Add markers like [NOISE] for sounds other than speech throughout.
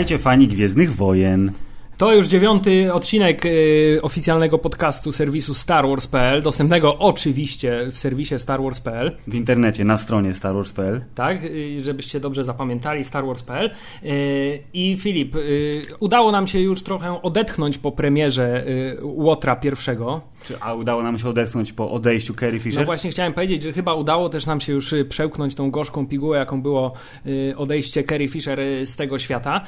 Witajcie fani Gwiezdnych Wojen. To już dziewiąty odcinek y, oficjalnego podcastu serwisu Star Wars.pl, dostępnego oczywiście w serwisie Star Wars.pl. W internecie, na stronie starwars.pl. Tak, y, żebyście dobrze zapamiętali, Star Wars.pl. Y, I Filip, udało nam się już trochę odetchnąć po premierze Łotra pierwszego. A udało nam się odetchnąć po odejściu Carrie Fisher? No właśnie chciałem powiedzieć, że chyba udało też nam się już przełknąć tą gorzką pigułę, jaką było odejście Carrie Fisher z tego świata.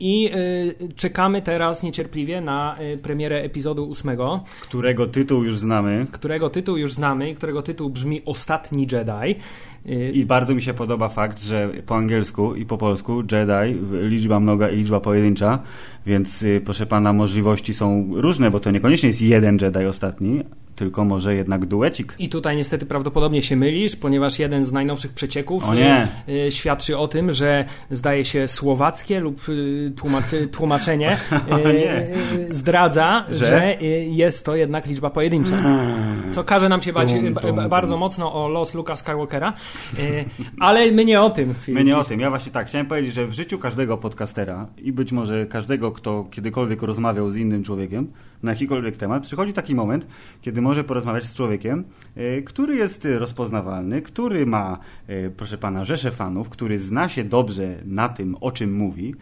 I y, czekamy teraz niecierpliwie na y, premierę epizodu ósmego, Którego tytuł już znamy. którego tytuł już znamy, którego tytuł brzmi Ostatni Jedi. Y, I bardzo mi się podoba fakt, że po angielsku i po polsku Jedi, liczba mnoga i liczba pojedyncza, więc y, proszę pana, możliwości są różne, bo to niekoniecznie jest jeden Jedi ostatni, tylko może jednak duecik. I tutaj niestety prawdopodobnie się mylisz, ponieważ jeden z najnowszych przecieków y, y, świadczy o tym, że zdaje się słowackie lub y, tłumaczy, [LAUGHS] tłumaczenie zdradza, Że? że, jest to jednak liczba pojedyncza. Co każe nam się bać ba- tum. bardzo mocno o los Luka Skywalkera, ale my nie o tym. My nie o tym. Ja właśnie tak, chciałem powiedzieć, że w życiu każdego podcastera i być może każdego, kto kiedykolwiek rozmawiał z innym człowiekiem na jakikolwiek temat, przychodzi taki moment, kiedy może porozmawiać z człowiekiem, y, który jest rozpoznawalny, który ma, y, proszę pana, rzeszę fanów, który zna się dobrze na tym, o czym mówi.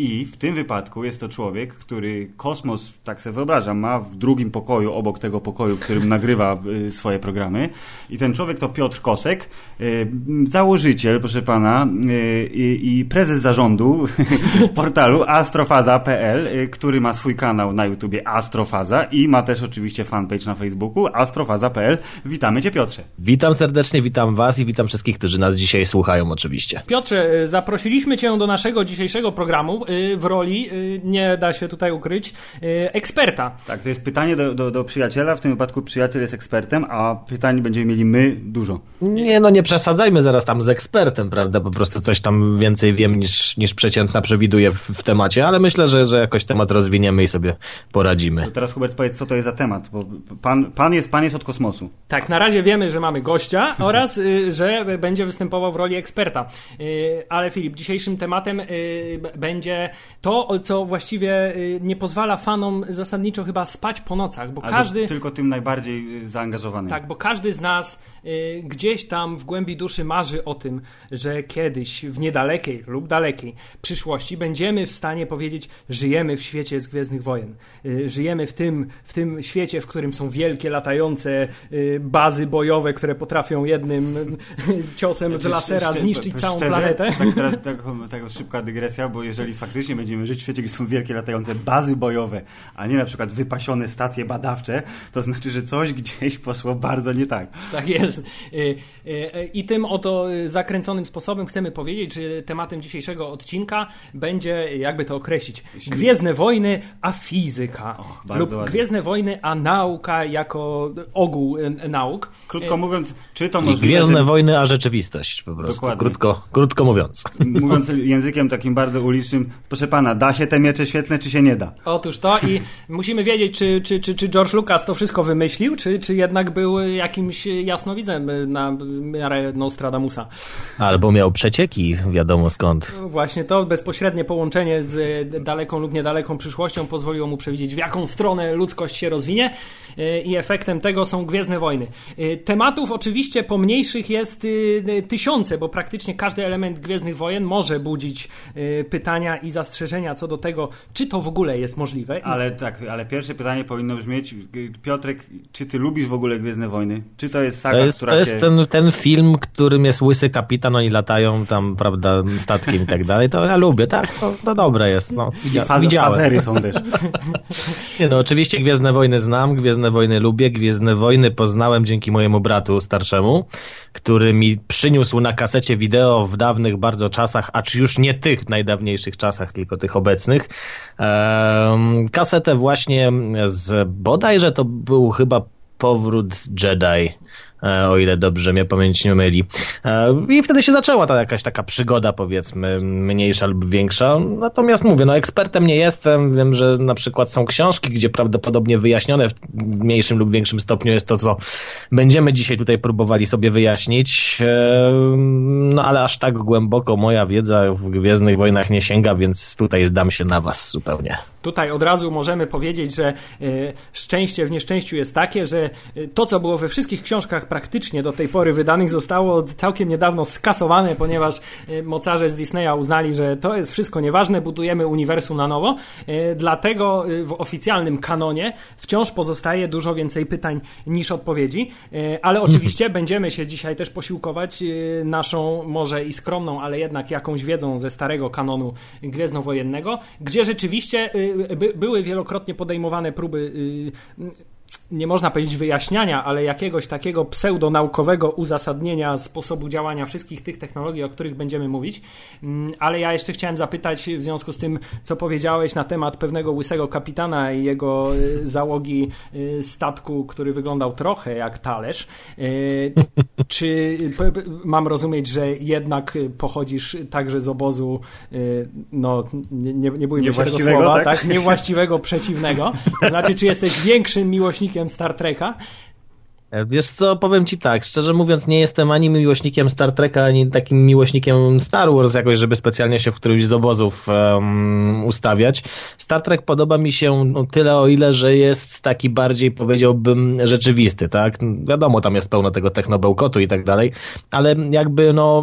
I w tym wypadku jest to człowiek, który kosmos, tak sobie wyobrażam, ma w drugim pokoju, obok tego pokoju, w którym nagrywa [LAUGHS] y, swoje programy. I ten człowiek to Piotr Kosek, y, założyciel, proszę pana, y, i i prezes zarządu [LAUGHS] portalu astrofaza.pl, który ma swój kanał na YouTubie Astrofaza i ma też oczywiście fanpage na Facebooku astrofaza.pl. Witamy cię Piotrze. Witam serdecznie, witam Was i witam wszystkich, którzy nas dzisiaj słuchają oczywiście. Piotrze, zaprosiliśmy Cię do naszego dzisiejszego programu w roli, y, nie da się tutaj ukryć, y, eksperta. Tak, to jest pytanie do, do, do przyjaciela, w tym wypadku przyjaciel jest ekspertem, a pytań będziemy mieli my dużo. Nie no, nie przesadzajmy zaraz tam z ekspertem, prawda? Po prostu coś tam więcej wiem niż, niż przeciętna przewiduje w, w temacie, ale myślę, że, że jakoś temat rozwiniemy i sobie poradzimy. To teraz Hubert powiedz, co to jest za temat, bo pan, pan, jest, pan jest od kosmosu. Tak, na razie wiemy, że mamy gościa [LAUGHS] oraz, y, że będzie występował w roli eksperta. Y, Ale Filip, dzisiejszym tematem y, b- to, co właściwie y, nie pozwala fanom zasadniczo chyba spać po nocach, bo Ale każdy... tylko tym najbardziej y, zaangażowanym. Tak, bo każdy z nas y, gdzieś tam w głębi duszy marzy o tym, że kiedyś w niedalekiej lub dalekiej przyszłości będziemy w stanie powiedzieć, żyjemy w świecie z Gwiezdnych Wojen. Żyjemy w tym, w tym świecie, w którym są wielkie, latające bazy bojowe, które potrafią jednym [LAUGHS] ciosem z Znaczy, lasera szczerze- zniszczyć całą planetę. Tak, teraz [LAUGHS] taka, taka szybka dygresja, bo jeżeli faktycznie będziemy żyć w świecie, gdzie są wielkie latające bazy bojowe, a nie na przykład wypasione stacje badawcze, to znaczy, że coś gdzieś poszło bardzo nie tak. Tak jest. Y, y, y, I tym oto zakręconym sposobem chcemy powiedzieć, że tematem dzisiejszego odcinka będzie, jakby to określić, Gwiezdne Wojny, a fizyka. Och, bardzo lub ładnie. Gwiezdne Wojny, a nauka jako ogół y, nauk. Krótko Y, mówiąc, czy to I możliwe, Gwiezdne że, wojny, a rzeczywistość po prostu. Dokładnie. Krótko, krótko mówiąc. mówiąc językiem takim bardzo ulicznym, proszę pana, da się te miecze świetlne, czy się nie da? Otóż to i [LAUGHS] musimy wiedzieć, czy, czy, czy, czy George Lucas to wszystko wymyślił, czy, czy jednak był jakimś jasnowidzem na miarę Nostradamusa. Albo miał przecieki, wiadomo skąd. Właśnie to bezpośrednie połączenie z daleką lub niedaleką przyszłością pozwoliło mu przewidzieć, w jaką stronę ludzkość się rozwinie e, i efektem tego są Gwiezdne Wojny. E, Tematów oczywiście pomniejszych jest e, tysiące, bo praktycznie każdy element Gwiezdnych Wojen może budzić pytania i zastrzeżenia co do tego, czy to w ogóle jest możliwe. Ale tak, ale pierwsze pytanie powinno brzmieć, Piotrek, czy ty lubisz w ogóle Gwiezdne Wojny? Czy to jest saga, To jest, która to cię... jest ten, ten film, którym jest łysy kapitan, oni latają tam, prawda, statkiem i tak dalej. To ja lubię, tak? To, to dobre jest. No, I faz- widziałem. fazery są też. [LAUGHS] Nie, no oczywiście Gwiezdne Wojny znam, Gwiezdne Wojny lubię, Gwiezdne Wojny poznałem dzięki mojemu bratu starszemu, który mi przyniósł na kasecie wideo w dawnych bardzo czasach, acz już nie tych najdawniejszych czasach, tylko tych obecnych, kasetę właśnie z bodajże to był chyba powrót Jedi o ile dobrze mnie pamięć nie myli. E, I wtedy się zaczęła ta jakaś taka przygoda, powiedzmy, mniejsza lub większa. Natomiast mówię, no ekspertem nie jestem. Wiem, że na przykład są książki, gdzie prawdopodobnie wyjaśnione w mniejszym lub większym stopniu jest to, co będziemy dzisiaj tutaj próbowali sobie wyjaśnić. E, no ale aż tak głęboko moja wiedza w Gwiezdnych Wojnach nie sięga, więc tutaj zdam się na was zupełnie. Tutaj od razu możemy powiedzieć, że szczęście w nieszczęściu jest takie, że to, co było we wszystkich książkach praktycznie do tej pory wydanych, zostało całkiem niedawno skasowane, ponieważ mocarze z Disneya uznali, że to jest wszystko nieważne, budujemy uniwersum na nowo. Dlatego w oficjalnym kanonie wciąż pozostaje dużo więcej pytań niż odpowiedzi, ale oczywiście będziemy się dzisiaj też posiłkować naszą może i skromną, ale jednak jakąś wiedzą ze starego kanonu gwiezdnowojennego, gdzie rzeczywiście by, były wielokrotnie podejmowane próby nie można powiedzieć wyjaśniania, ale jakiegoś takiego pseudonaukowego uzasadnienia sposobu działania wszystkich tych technologii, o których będziemy mówić. Mm, ale ja jeszcze chciałem zapytać w związku z tym, co powiedziałeś na temat pewnego łysego kapitana i jego y, załogi y, statku, który wyglądał trochę jak talerz. Y, czy mam rozumieć, że jednak pochodzisz także z obozu, no nie, nie bójmy się tego słowa, tak? tak? Niewłaściwego, przeciwnego. To znaczy, czy jesteś większym miłośnikiem miłośnikiem Star Treka. Wiesz co, powiem ci tak, szczerze mówiąc nie jestem ani miłośnikiem Star Treka, ani takim miłośnikiem Star Wars jakoś, żeby specjalnie się w którymś z obozów um, ustawiać. Star Trek podoba mi się no, tyle o ile, że jest taki bardziej powiedziałbym rzeczywisty, tak? Wiadomo, tam jest pełno tego technobełkotu i tak dalej, ale jakby no...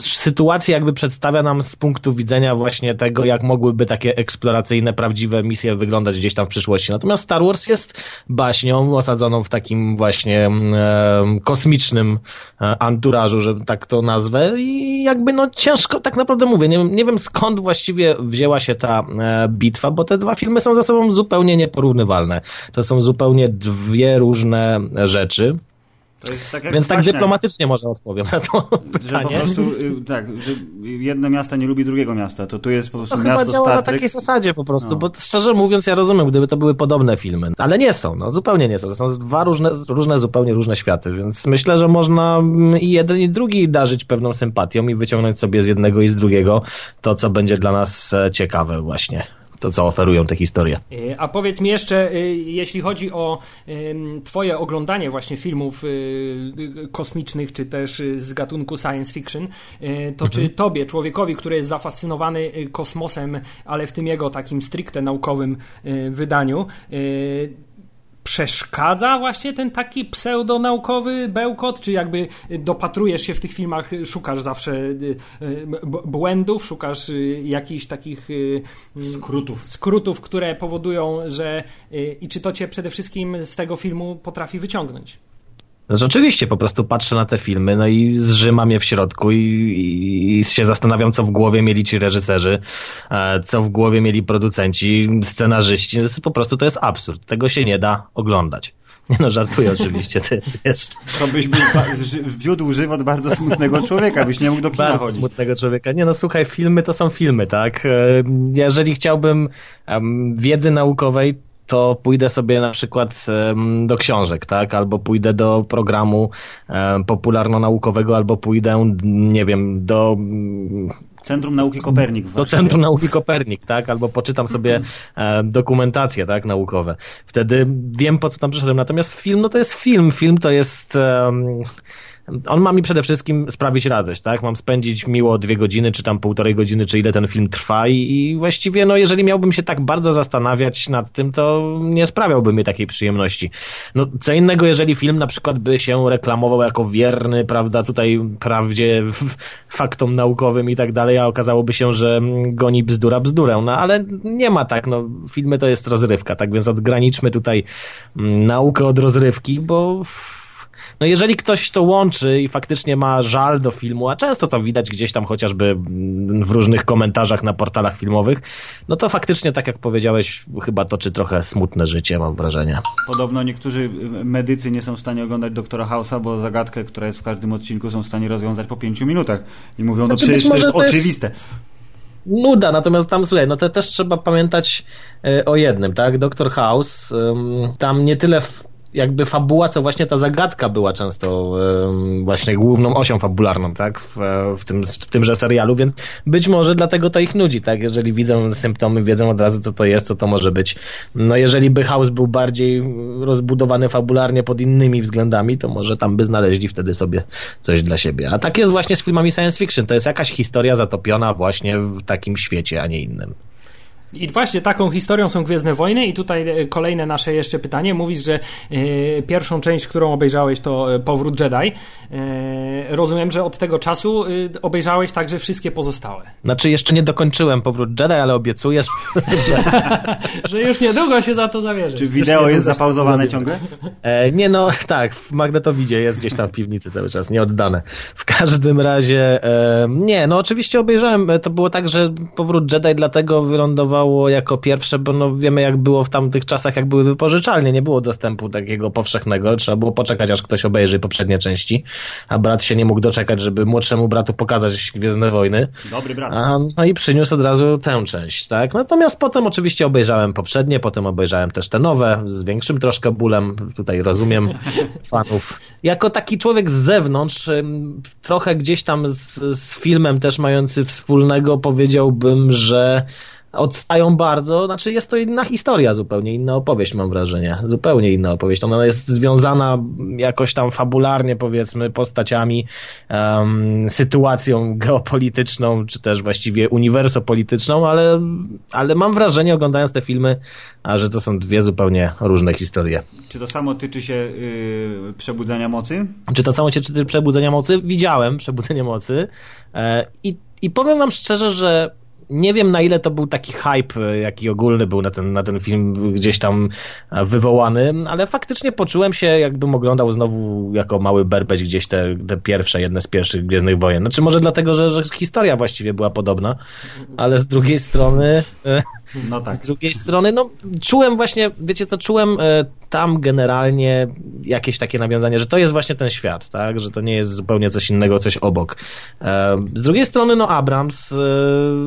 Sytuacja jakby przedstawia nam z punktu widzenia właśnie tego, jak mogłyby takie eksploracyjne, prawdziwe misje wyglądać gdzieś tam w przyszłości. Natomiast Star Wars jest baśnią osadzoną w takim właśnie e, kosmicznym anturażu, że tak to nazwę i jakby no ciężko, tak naprawdę mówię, nie, nie wiem skąd właściwie wzięła się ta e, bitwa, bo te dwa filmy są ze sobą zupełnie nieporównywalne. To są zupełnie dwie różne rzeczy. Tak Więc tak dyplomatycznie może odpowiem na to pytanie. Że po prostu, y, tak, że jedno miasto nie lubi drugiego miasta, to tu jest po prostu to miasto chyba działa na takiej zasadzie po prostu, no. bo szczerze mówiąc ja rozumiem, gdyby to były podobne filmy, ale nie są, no zupełnie nie są. To są dwa różne, różne zupełnie różne światy, więc myślę, że można mm, i jeden i drugi darzyć pewną sympatią i wyciągnąć sobie z jednego i z drugiego to, co będzie dla nas e, ciekawe właśnie to, co oferują te historie. E, a powiedz mi jeszcze, e, jeśli chodzi o Twoje oglądanie właśnie filmów e, kosmicznych, czy też z gatunku science fiction, to mhm. czy Tobie, człowiekowi, który jest zafascynowany kosmosem, ale w tym jego takim stricte naukowym wydaniu, przeszkadza właśnie ten taki pseudonaukowy bełkot, czy jakby dopatrujesz się w tych filmach, szukasz zawsze y, y, błędów, szukasz y, jakichś takich skrótów, skrótów które powodują, że i czy to cię przede wszystkim z tego filmu potrafi wyciągnąć? Znaczy, oczywiście, po prostu patrzę na te filmy, no i zrzymam je w środku i, i, i, się zastanawiam, co w głowie mieli ci reżyserzy, e, co w głowie mieli producenci, scenarzyści. Po prostu to jest absurd. Tego się nie da oglądać. Nie no, żartuję [LAUGHS] oczywiście, to jest wiesz. To byś był, wiódł żywot bardzo smutnego człowieka, byś nie mógł do kina bardzo chodzić. smutnego człowieka. Nie no, słuchaj, filmy to są filmy, tak? E, jeżeli chciałbym um, wiedzy naukowej, to pójdę sobie na przykład do książek, tak? Albo pójdę do programu popularno-naukowego, albo pójdę, nie wiem, do Centrum Nauki Kopernik. Do Centrum Nauki Kopernik, tak? Albo poczytam sobie dokumentacje, tak, naukowe. Wtedy wiem, po co tam przyszedłem. Natomiast film, no to jest film. Film to jest... on ma mi przede wszystkim sprawić radość, tak? Mam spędzić miło dwie godziny, czy tam półtorej godziny, czy ile ten film trwa i, i właściwie, no jeżeli miałbym się tak bardzo zastanawiać nad tym, to nie sprawiałby mi takiej przyjemności. No, co innego, jeżeli film na przykład by się reklamował jako wierny, prawda, tutaj prawdzie, faktom naukowym i tak dalej, a okazałoby się, że goni bzdura bzdurę, no ale nie ma tak, no filmy to jest rozrywka, tak więc odgraniczmy tutaj mm, naukę od rozrywki, bo no jeżeli ktoś to łączy i faktycznie ma żal do filmu, a często to widać gdzieś tam chociażby w różnych komentarzach na portalach filmowych, no to faktycznie, tak jak powiedziałeś, chyba toczy trochę smutne życie, mam wrażenie. Podobno niektórzy medycy nie są w stanie oglądać Doktora House'a, bo zagadkę, która jest w każdym odcinku, są w stanie rozwiązać po pięciu minutach. I mówią, no znaczy, przecież to jest to oczywiste. Jest nuda, natomiast tam, słuchaj, no to też trzeba pamiętać e, o jednym, tak? Doktor House, tam nie tyle jakby fabuła, co właśnie ta zagadka była często właśnie główną osią fabularną, tak, w, w, tym, w tymże serialu, więc być może dlatego to ich nudzi, tak, jeżeli widzą symptomy, wiedzą od razu, co to jest, co to może być. No jeżeli by House był bardziej rozbudowany fabularnie pod innymi względami, to może tam by znaleźli wtedy sobie coś dla siebie. A tak jest właśnie z filmami science fiction, to jest jakaś historia zatopiona właśnie w takim świecie, a nie innym. I właśnie taką historią są Gwiezdne Wojny i tutaj e, kolejne nasze jeszcze pytanie. Mówisz, że e, pierwszą część, którą obejrzałeś to e, Powrót Jedi. rozumiem, że od tego czasu obejrzałeś także wszystkie pozostałe. Znaczy jeszcze nie dokończyłem Powrót Jedi, ale obiecuję, że... [LAUGHS] że już niedługo się za to zabierze. Czy wideo jest zapauzowane ciągle? nie no, tak, w Magnetowidzie jest gdzieś tam w piwnicy cały czas, nieoddane. W każdym razie, nie, no oczywiście obejrzałem, to było tak, że Powrót Jedi dlatego wylądował jako pierwsze, bo no wiemy jak było w tamtych czasach, jak były wypożyczalnie, nie było dostępu takiego powszechnego, trzeba było poczekać aż ktoś obejrzy poprzednie części, a brat się nie mógł doczekać, żeby młodszemu bratu pokazać Gwiezdne Wojny. Dobry brat. A, no i przyniósł od razu tę część, tak? Natomiast potem oczywiście obejrzałem poprzednie, potem obejrzałem też te nowe, z większym troszkę bólem, tutaj rozumiem [LAUGHS] fanów. Jako taki człowiek z zewnątrz, trochę gdzieś tam z, z filmem też mający wspólnego, powiedziałbym, że odstają bardzo, znaczy jest to inna historia, zupełnie inna opowieść mam wrażenie, zupełnie inna opowieść. Ona jest związana jakoś tam fabularnie powiedzmy postaciami, um, sytuacją geopolityczną, czy też właściwie uniwersopolityczną, ale, ale mam wrażenie oglądając te filmy, a że to są dwie zupełnie różne historie. Czy to samo tyczy się yy, Przebudzenia Mocy? Czy to samo tyczy Przebudzenia Mocy? Widziałem Przebudzenie Mocy e, i, i powiem wam szczerze, że nie wiem na ile to był taki hype, e, jaki ogólny był na ten, na ten film gdzieś tam e, wywołany, ale faktycznie poczułem się, jakbym oglądał znowu jako mały berbeć gdzieś te, te pierwsze, jedne z pierwszych Gwiezdnych Wojen. Znaczy może dlatego, że, że historia właściwie była podobna, ale z drugiej strony e, no tak. Z drugiej strony, no czułem właśnie, wiecie co, czułem e, tam generalnie jakieś takie nawiązanie, że to jest właśnie ten świat, tak, że to nie jest zupełnie coś innego, coś obok. E, z drugiej strony, no Abrams e,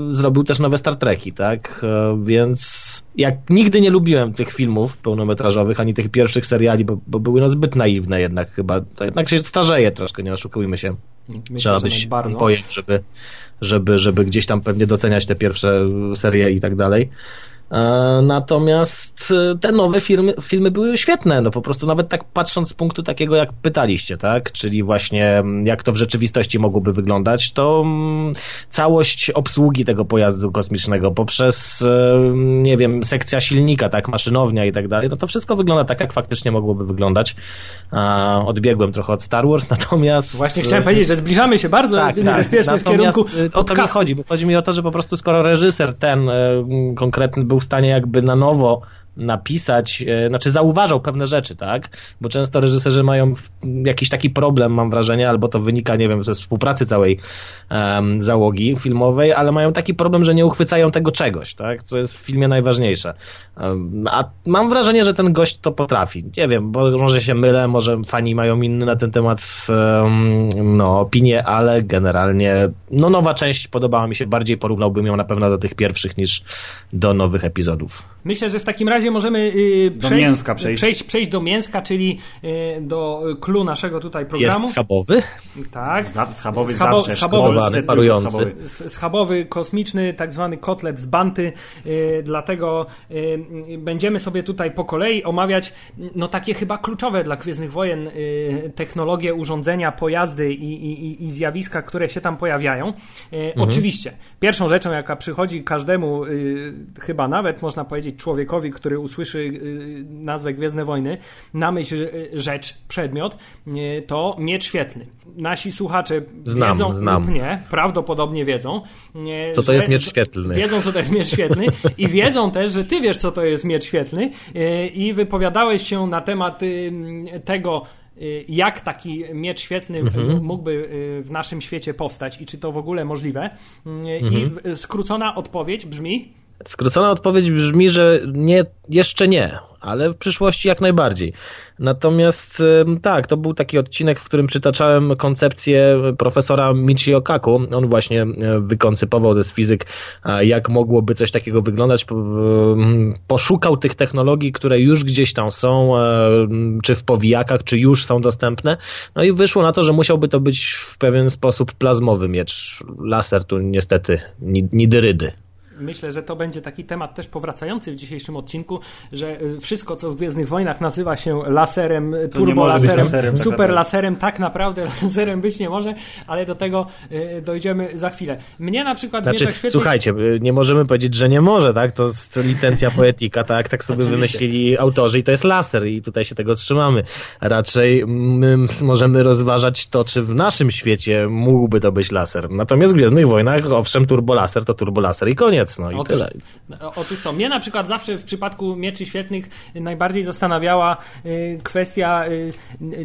zrobił też nowe Star Treki, tak, więc jak nigdy nie lubiłem tych filmów pełnometrażowych, ani tych pierwszych seriali, bo, bo były no zbyt naiwne jednak chyba, to jednak się starzeje troszkę, nie oszukujmy się. Myślę, Trzeba być bojem, żeby żeby, żeby gdzieś tam pewnie doceniać te pierwsze serie i tak dalej. E, natomiast e, te nowe filmy, filmy były świetne, no po prostu nawet tak patrząc z punktu takiego, jak pytaliście, tak? Czyli właśnie mm, jak to w rzeczywistości mogłoby wyglądać, to mm, całość obsługi tego pojazdu kosmicznego poprzez, e, nie wiem, sekcja silnika, tak, maszynownia i tak dalej, no to wszystko wygląda tak, jak faktycznie mogłoby wyglądać. Odbiegłem trochę od Star Wars, [LAUGHS] natomiast... Właśnie chciałem powiedzieć, że zbliżamy się bardzo tak, niebezpiecznie tak. w kierunku o to mi chodzi, chodzi mi o to, że po prostu skoro reżyser ten konkretny był był w stanie jakby na nowo napisać, e, znaczy zauważał pewne rzeczy, tak? Bo często reżyserzy mają jakiś taki problem, mam wrażenie, albo to wynika, nie wiem, ze współpracy całej um, załogi filmowej, ale mają taki problem, że nie uchwycają tego czegoś, tak? Co jest w filmie najważniejsze. Um, a mam wrażenie, że ten gość to potrafi. Nie wiem, bo może się mylę, może fani mają inne na ten temat um, no, opinie, ale generalnie no nowa część podobała mi się bardziej, porównałbym ją na pewno do tych pierwszych niż do nowych epizodów. Myślę, że w takim razie możemy y, do przejść, mięska przejść. Przejść, przejść do mięska, czyli y, do klu naszego tutaj programu. Jest schabowy? Tak. Schabowy Schabo, zawsze, schabowy, parujący. Schabowy, kosmiczny, tak zwany kotlet z banty, y, dlatego będziemy sobie tutaj po kolei omawiać no takie chyba kluczowe dla Gwiezdnych Wojen technologie, urządzenia, pojazdy i, i, i zjawiska, które się tam pojawiają. Mhm. Oczywiście, pierwszą rzeczą, jaka przychodzi każdemu, chyba nawet można powiedzieć człowiekowi, który usłyszy y, nazwę Gwiezdne Wojny, na myśl y, rzecz, przedmiot, y, to miecz świetlny. Nasi słuchacze znam, wiedzą znam. lub nie, prawdopodobnie wiedzą. Co to jest miecz świetlny. Wiedzą, co to jest miecz świetlny [LAUGHS] i wiedzą też, że ty wiesz, co to jest miecz świetlny i wypowiadałeś się na temat tego, jak taki miecz świetlny mhm. mógłby w naszym świecie powstać i czy to w ogóle możliwe. I mhm. skrócona odpowiedź brzmi Skrócona odpowiedź brzmi, że nie, jeszcze nie, ale w przyszłości jak najbardziej. Natomiast tak, to był taki odcinek, w którym przytaczałem koncepcję profesora Michio Kaku. On właśnie e, wykoncypował, to jest fizyk, jak mogłoby coś takiego wyglądać. Poszukał tych technologii, które już gdzieś tam są, e, czy w powijakach, czy już są dostępne. No i wyszło na to, że musiałby to być w pewien sposób plazmowy miecz. Laser tu niestety nidyrydy myślę, że to będzie taki temat też powracający w dzisiejszym odcinku, że y, wszystko, co w Gwiezdnych Wojnach nazywa się laserem, turbolaserem, laserem, super laserem, tak naprawdę [LAUGHS] laserem być nie może, ale do tego y, dojdziemy za chwilę. Mnie na przykład znaczy, świetnie... Słuchajcie, y, nie możemy powiedzieć, że nie może, tak? To jest licencja poetyka, tak? Tak sobie Oczywiście. wymyślili autorzy i to jest laser i tutaj się tego trzymamy. Raczej my możemy rozważać to, czy w naszym świecie mógłby to być laser. Natomiast w Gwiezdnych Wojnach, owszem, turbolaser to turbolaser i koniec no i otóż, tyle. Otóż to, mnie na przykład zawsze w przypadku mieczy świetnych najbardziej zastanawiała y, kwestia y,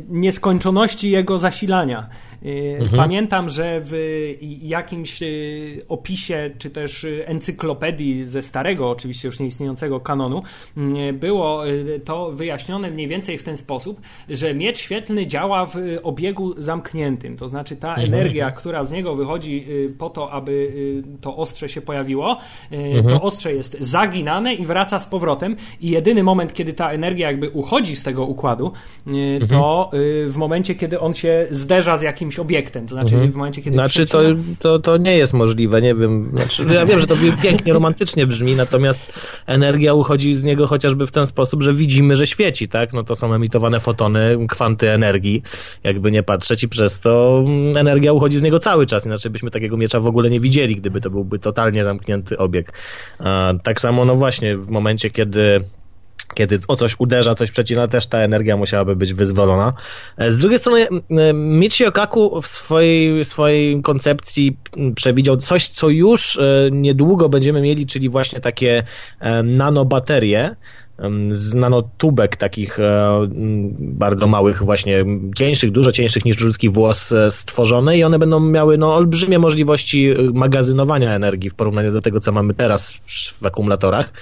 nieskończoności jego zasilania. Y, mhm. Pamiętam, że w jakimś y, opisie, czy też encyklopedii ze starego, oczywiście już nieistniejącego kanonu, y, było to wyjaśnione mniej więcej w ten sposób, że miecz świetlny działa w obiegu zamkniętym. To znaczy ta mhm. energia, która z niego wychodzi po to, aby to ostrze się pojawiło, mhm. to ostrze jest zaginane i wraca z powrotem. I jedyny moment, kiedy ta energia jakby uchodzi z tego układu, to w momencie, kiedy on się zderza z jakimś jakimś obiektem. To znaczy, mhm. w momencie, kiedy. Znaczy, to, to, to nie jest możliwe, nie wiem. Znaczy, ja wiem, że to pięknie romantycznie brzmi, natomiast energia uchodzi z niego chociażby w ten sposób, że widzimy, że świeci, tak? No to są emitowane fotony, kwanty energii, jakby nie patrzeć, i przez to energia uchodzi z niego cały czas. Inaczej byśmy takiego miecza w ogóle nie widzieli, gdyby to byłby totalnie zamknięty obieg. A, tak samo, no właśnie, w momencie, kiedy kiedy o coś uderza, coś przecina, też ta energia musiałaby być wyzwolona. E, z drugiej strony Michio Kaku w swojej, swojej koncepcji przewidział coś, co już e, niedługo będziemy mieli, czyli właśnie takie e, nanobaterie, z nanotubek takich bardzo małych, właśnie cieńszych, dużo cieńszych niż ludzki włos stworzone i one będą miały no, olbrzymie możliwości magazynowania energii w porównaniu do tego, co mamy teraz w akumulatorach.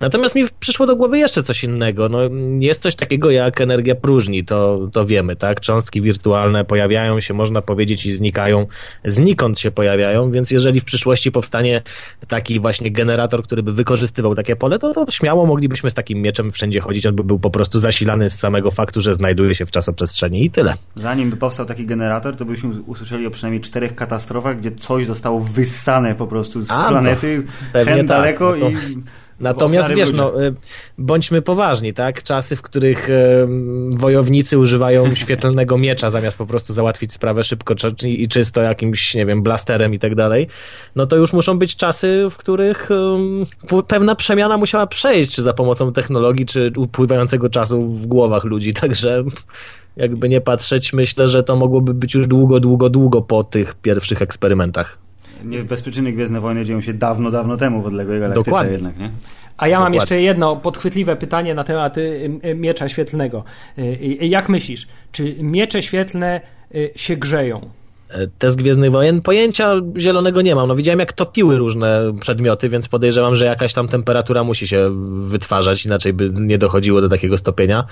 Natomiast mi przyszło do głowy jeszcze coś innego. No, jest coś takiego jak energia próżni, to, to wiemy, tak? Cząstki wirtualne pojawiają się, można powiedzieć, i znikają. Znikąd się pojawiają, więc jeżeli w przyszłości powstanie taki właśnie generator, który by wykorzystywał takie pole, to, to śmiało moglibyśmy z takim mieczem wszędzie chodzić, on by był po prostu zasilany z samego faktu, że znajduje się w czasoprzestrzeni i tyle. Zanim by powstał taki generator, to byśmy usłyszeli o przynajmniej czterech katastrofach, gdzie coś zostało wyssane po prostu z A, planety, hen tak, daleko no to... i Natomiast wiesz, no, y, bądźmy poważni, tak? Czasy, w których y, wojownicy używają [LAUGHS] świetlnego miecza zamiast po prostu załatwić sprawę szybko i czysto jakimś, nie wiem, blasterem i tak dalej, no to już muszą być czasy, w których pewna przemiana musiała przejść, czy za pomocą technologii, czy upływającego czasu w głowach ludzi, [LAUGHS] także jakby nie patrzeć, myślę, że to mogłoby być już długo, długo, długo po tych pierwszych eksperymentach nie bez przyczyny Gwiezdne Wojny dzieją się dawno, dawno temu w odległej galaktyce Dokładnie. jednak, nie? A ja mam jeszcze jedno podchwytliwe pytanie na temat y, y, miecza świetlnego. Y, jak myślisz, czy miecze świetlne się grzeją? Te z Gwiezdnych Wojen pojęcia zielonego nie mam. No widziałem jak topiły różne przedmioty, więc podejrzewam, że jakaś tam temperatura musi się wytwarzać, inaczej by nie dochodziło do takiego stopienia.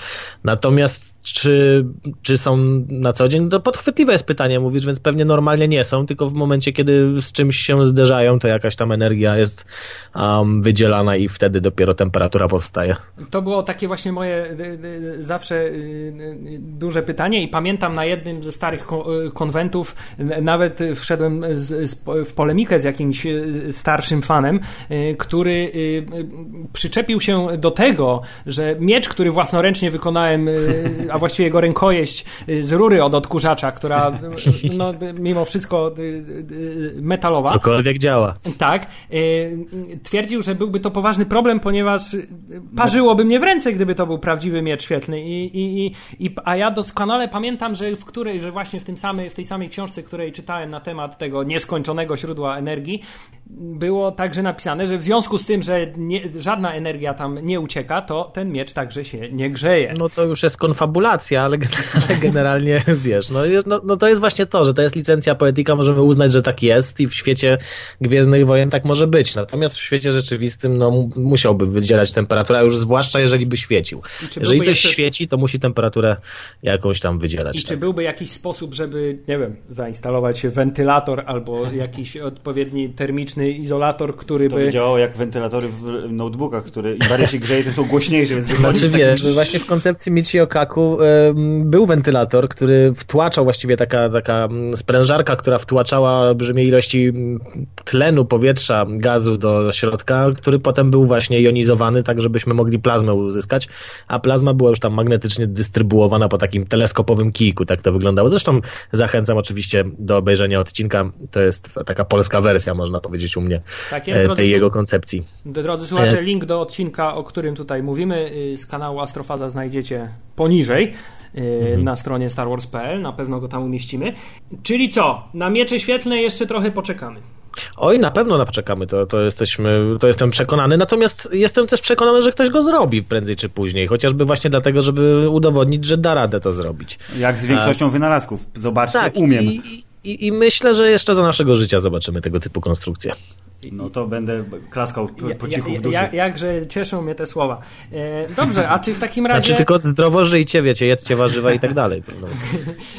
Natomiast czy, czy są na co dzień? To podchwytliwe jest pytanie, mówisz, więc pewnie normalnie nie są, tylko w momencie, kiedy z czymś się zderzają, to jakaś tam energia jest um, wydzielana i wtedy dopiero temperatura powstaje. To było takie właśnie moje y, y, zawsze y, duże pytanie i pamiętam na jednym ze starych konwentów nawet wszedłem z, z, w polemikę z jakimś starszym fanem, który przyczepił się do tego, że miecz, który własnoręcznie wykonałem a właściwie jego rękojeść z rury od odkurzacza, która no, mimo wszystko metalowa. Cokolwiek działa. Tak. Twierdził, że byłby to poważny problem, ponieważ parzyłoby mnie w ręce, gdyby to był prawdziwy miecz świetlny. I, i, i, a ja doskonale pamiętam, że w której, że właśnie w, tym samej, w tej samej książce, której czytałem na temat tego nieskończonego źródła energii, było także napisane, że w związku z tym, że nie, żadna energia tam nie ucieka, to ten miecz także się nie grzeje. No to już jest konfabulacja, ale, [LAUGHS] generalnie wiesz, no, no, no, to jest właśnie to, że to jest licencja poetyka, możemy uznać, że tak jest i w świecie Gwiezdnych Wojen tak może być. Natomiast w świecie rzeczywistym no, musiałby wydzielać temperaturę, już zwłaszcza jeżeli by świecił. Jeżeli coś jeszcze... świeci, to musi temperaturę jakąś tam wydzielać. I tak. czy byłby jakiś sposób, żeby, nie wiem, zainstalować wentylator albo jakiś odpowiedni termiczny izolator, który to by... działało jak wentylatory w notebookach, które im bardziej się grzeje, tym są głośniejsze. Więc znaczy wiesz, właśnie w koncepcji Michio Kaku um, był wentylator, który wtłaczał właściwie taka, taka sprężarka, która wtłaczała olbrzymie ilości tlenu, powietrza, gazu do środka, który potem był właśnie jonizowany, tak żebyśmy mogli plazmę uzyskać, a plazma była już tam magnetycznie dystrybuowana po takim teleskopowym kijku, tak to wyglądało. Zresztą zachęcam oczywiście do obejrzenia odcinka, to jest taka polska wersja, można powiedzieć u mnie, tak jest, tej jego koncepcji. Drodzy słuchacze, link do odcinka, o którym tutaj mówimy y, z kanału Astrofaza znajdziecie poniżej y, mhm. na stronie starwars.pl, na pewno go tam umieścimy. Czyli co? Na miecze świetlne jeszcze trochę poczekamy. Oj, na pewno naczekamy, to, to, jesteśmy, to jestem przekonany. Natomiast jestem też przekonany, że ktoś go zrobi prędzej czy później. Chociażby właśnie dlatego, żeby udowodnić, że da radę to zrobić. Jak z większością A... wynalazków. Zobaczcie, tak, umiem. I, i, I myślę, że jeszcze za naszego życia zobaczymy tego typu konstrukcje. No to będę klaskał po cichu w duszy. Ja, jakże cieszą mnie te słowa. E, dobrze, a czy w takim razie... Znaczy tylko zdrowo żyjcie, wiecie, jedzcie warzywa i tak dalej. [LAUGHS]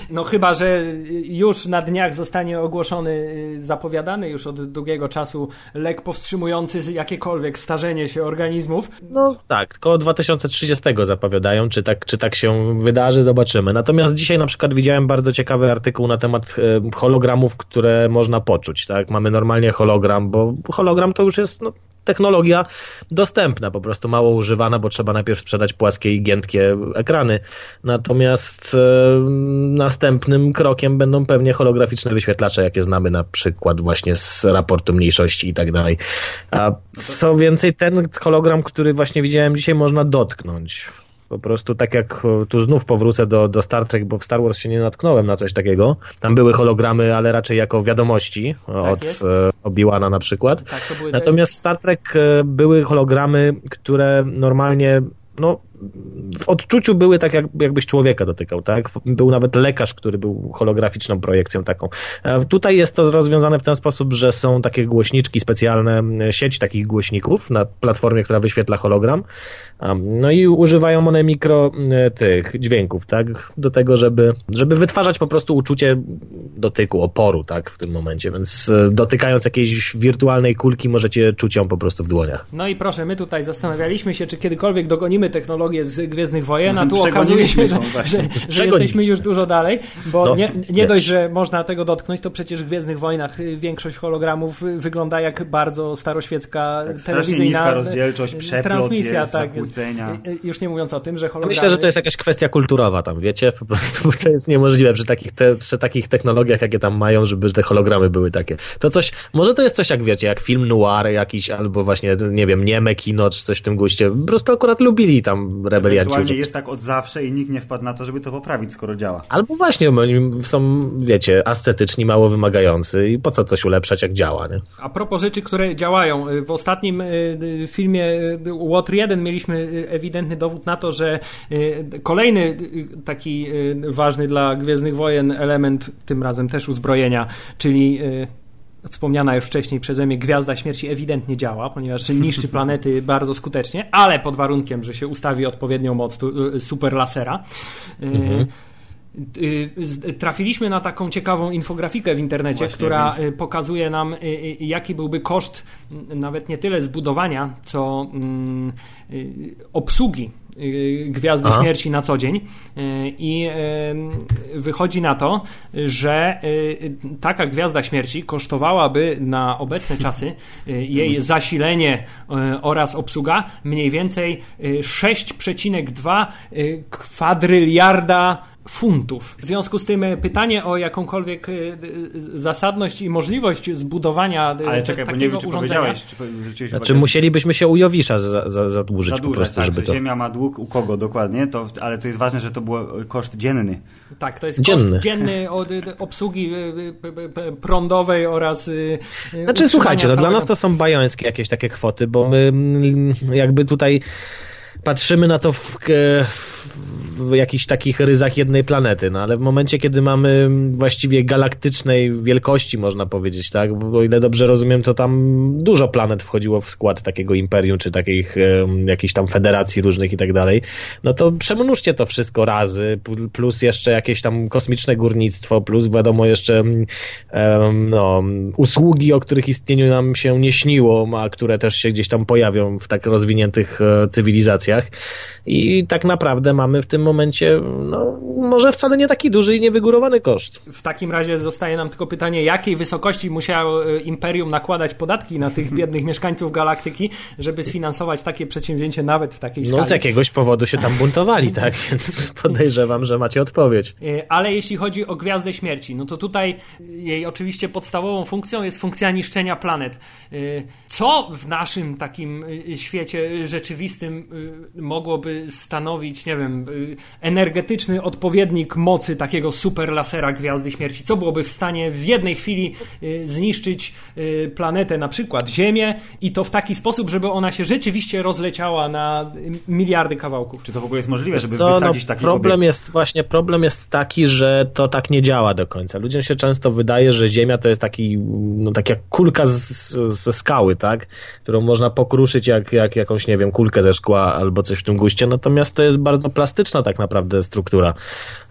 No chyba, że już na dniach zostanie ogłoszony, y, zapowiadany już od długiego czasu lek powstrzymujący jakiekolwiek starzenie się organizmów. No tak, około 2030 zapowiadają, czy tak, czy tak się wydarzy, zobaczymy. Natomiast dzisiaj na przykład widziałem bardzo ciekawy artykuł na temat e, hologramów, które można poczuć. Tak? Mamy normalnie hologram, bo hologram to już jest no, technologia dostępna, po prostu mało używana, bo trzeba najpierw sprzedać płaskie i giętkie ekrany. Natomiast e, następnym krokiem będą pewnie holograficzne wyświetlacze, jakie znamy na przykład właśnie z raportu mniejszości i tak dalej. A co więcej, ten hologram, który właśnie widziałem dzisiaj, można dotknąć. Po prostu tak jak tu znów powrócę do, do Star Trek, bo w Star Wars się nie natknąłem na coś takiego. Tam były hologramy, ale raczej jako wiadomości tak od jest. E, Obi-Wana na przykład. Tak. Natomiast w Star Trek e, były hologramy, które normalnie no, w odczuciu były tak, jak, jakbyś człowieka dotykał, tak? Był nawet lekarz, który był holograficzną projekcją taką. Tutaj jest to rozwiązane w ten sposób, że są takie głośniczki specjalne, sieć takich głośników na platformie, która wyświetla hologram. No i używają one mikro tych dźwięków, tak? Do tego, żeby, żeby wytwarzać po prostu uczucie dotyku, oporu, tak? W tym momencie, więc e, dotykając jakiejś wirtualnej kulki możecie czuć ją po prostu w dłoniach. No i proszę, my tutaj zastanawialiśmy się, czy kiedykolwiek dogonimy technologię z Gwiezdnych Wojen, a tu okazuje się, że, że, że jesteśmy już dużo dalej, bo no, nie, nie dość, że można tego dotknąć, to przecież w Gwiezdnych Wojnach większość hologramów wygląda jak bardzo staroświecka tak, telewizyjna niska rozdzielczość, transmisja, jest, tak, Już nie mówiąc o tym, że hologramy... Myślę, że to jest jakaś kwestia kulturowa tam, wiecie? Po prostu to jest niemożliwe przy takich, te, przy takich technologiach, jakie tam mają, żeby te hologramy były takie. To coś, może to jest coś jak wiecie, jak film noir jakiś, albo właśnie, nie wiem, nieme kino, czy coś w tym guście. Po prostu akurat lubili tam rebelianci. Ewentualnie jest tak od zawsze i nikt nie wpadł na to, żeby to poprawić, skoro działa. Albo właśnie, oni są, wiecie, ascetyczni, mało wymagający i po co coś ulepszać, jak działa, nie? A propos rzeczy, które działają. W ostatnim y, y, filmie Water y, 1 mieliśmy ewidentny dowód na to, że kolejny taki ważny dla Gwiezdnych Wojen element, tym razem też uzbrojenia, czyli wspomniana już wcześniej przeze mnie Gwiazda Śmierci ewidentnie działa, ponieważ niszczy planety [LAUGHS] bardzo skutecznie, ale pod warunkiem, że się ustawi odpowiednią moc y, super lasera. Y, mhm. Y, trafiliśmy na taką ciekawą infografikę w internecie, Właśnie, która więc... pokazuje nam, jaki byłby koszt nawet nie tyle zbudowania, co mm, obsługi Y, Gwiazdy Aha. Śmierci na co dzień y, i y, wychodzi na to, że taka Gwiazda Śmierci kosztowałaby na obecne czasy jej zasilenie oraz obsługa mniej więcej 6,2 kwadryliarda funtów. W związku z tym pytanie o jakąkolwiek zasadność i możliwość zbudowania Ale czekaj, takiego bo nie wiem, czy urządzenia. powiedziałeś, czy, znaczy musielibyśmy się u Jowisza za, za, zadłużyć, zadłużać, po prostu, tak, żeby to... Ziemia ma dług u kogo dokładnie, to, ale to jest ważne, że to był koszt dzienny. Tak, to jest dzienny. koszt dzienny od obsługi prądowej oraz Znaczy słuchajcie, no dla nas to są bajońskie jakieś takie kwoty, bo my jakby tutaj patrzymy na to w, w, jakichś takich ryzach jednej planety, no ale w momencie, kiedy mamy właściwie galaktycznej wielkości, można powiedzieć, tak, bo o ile dobrze rozumiem, to tam dużo planet wchodziło w skład takiego imperium, czy takich jakichś tam federacji różnych i tak dalej, no to przemnóżcie to wszystko razy, plus jeszcze jakieś tam kosmiczne górnictwo, plus wiadomo jeszcze no, usługi, o których istnieniu nam się nie śniło, a które też się gdzieś tam pojawią w tak rozwiniętych e, I tak naprawdę mamy w tym momencie, no, może wcale nie taki duży i niewygórowany koszt. W takim razie zostaje nam tylko pytanie, jakiej wysokości musiało e, Imperium nakładać podatki na tych [LAUGHS] biednych mieszkańców galaktyki, żeby sfinansować takie przedsięwzięcie nawet w takiej skali. No z jakiegoś powodu się tam buntowali, tak? [LAUGHS] Więc podejrzewam, że macie odpowiedź. E, ale jeśli chodzi o Gwiazdę Śmierci, no to tutaj jej oczywiście podstawową funkcją jest funkcja niszczenia planet. Co w naszym takim świecie rzeczywistym mogłoby stanowić, nie wiem, energetyczny odpowiednik mocy takiego super lasera Gwiazdy Śmierci? Co byłoby w stanie w jednej chwili zniszczyć planetę, na przykład Ziemię i to w taki sposób, żeby ona się rzeczywiście rozleciała na miliardy kawałków? Czy to w ogóle jest możliwe, żeby Co, wysadzić no, taki problem obiekt? jest właśnie problem jest taki, że to tak nie działa do końca. Ludziom się często wydaje, że Ziemia to jest taki, no, taka kulka z, ze skały, tak? Którą można pokruszyć jak, jak jakąś, nie wiem, kulkę ze szkła albo coś w tym guście, natomiast to jest bardzo plastyczna tak naprawdę struktura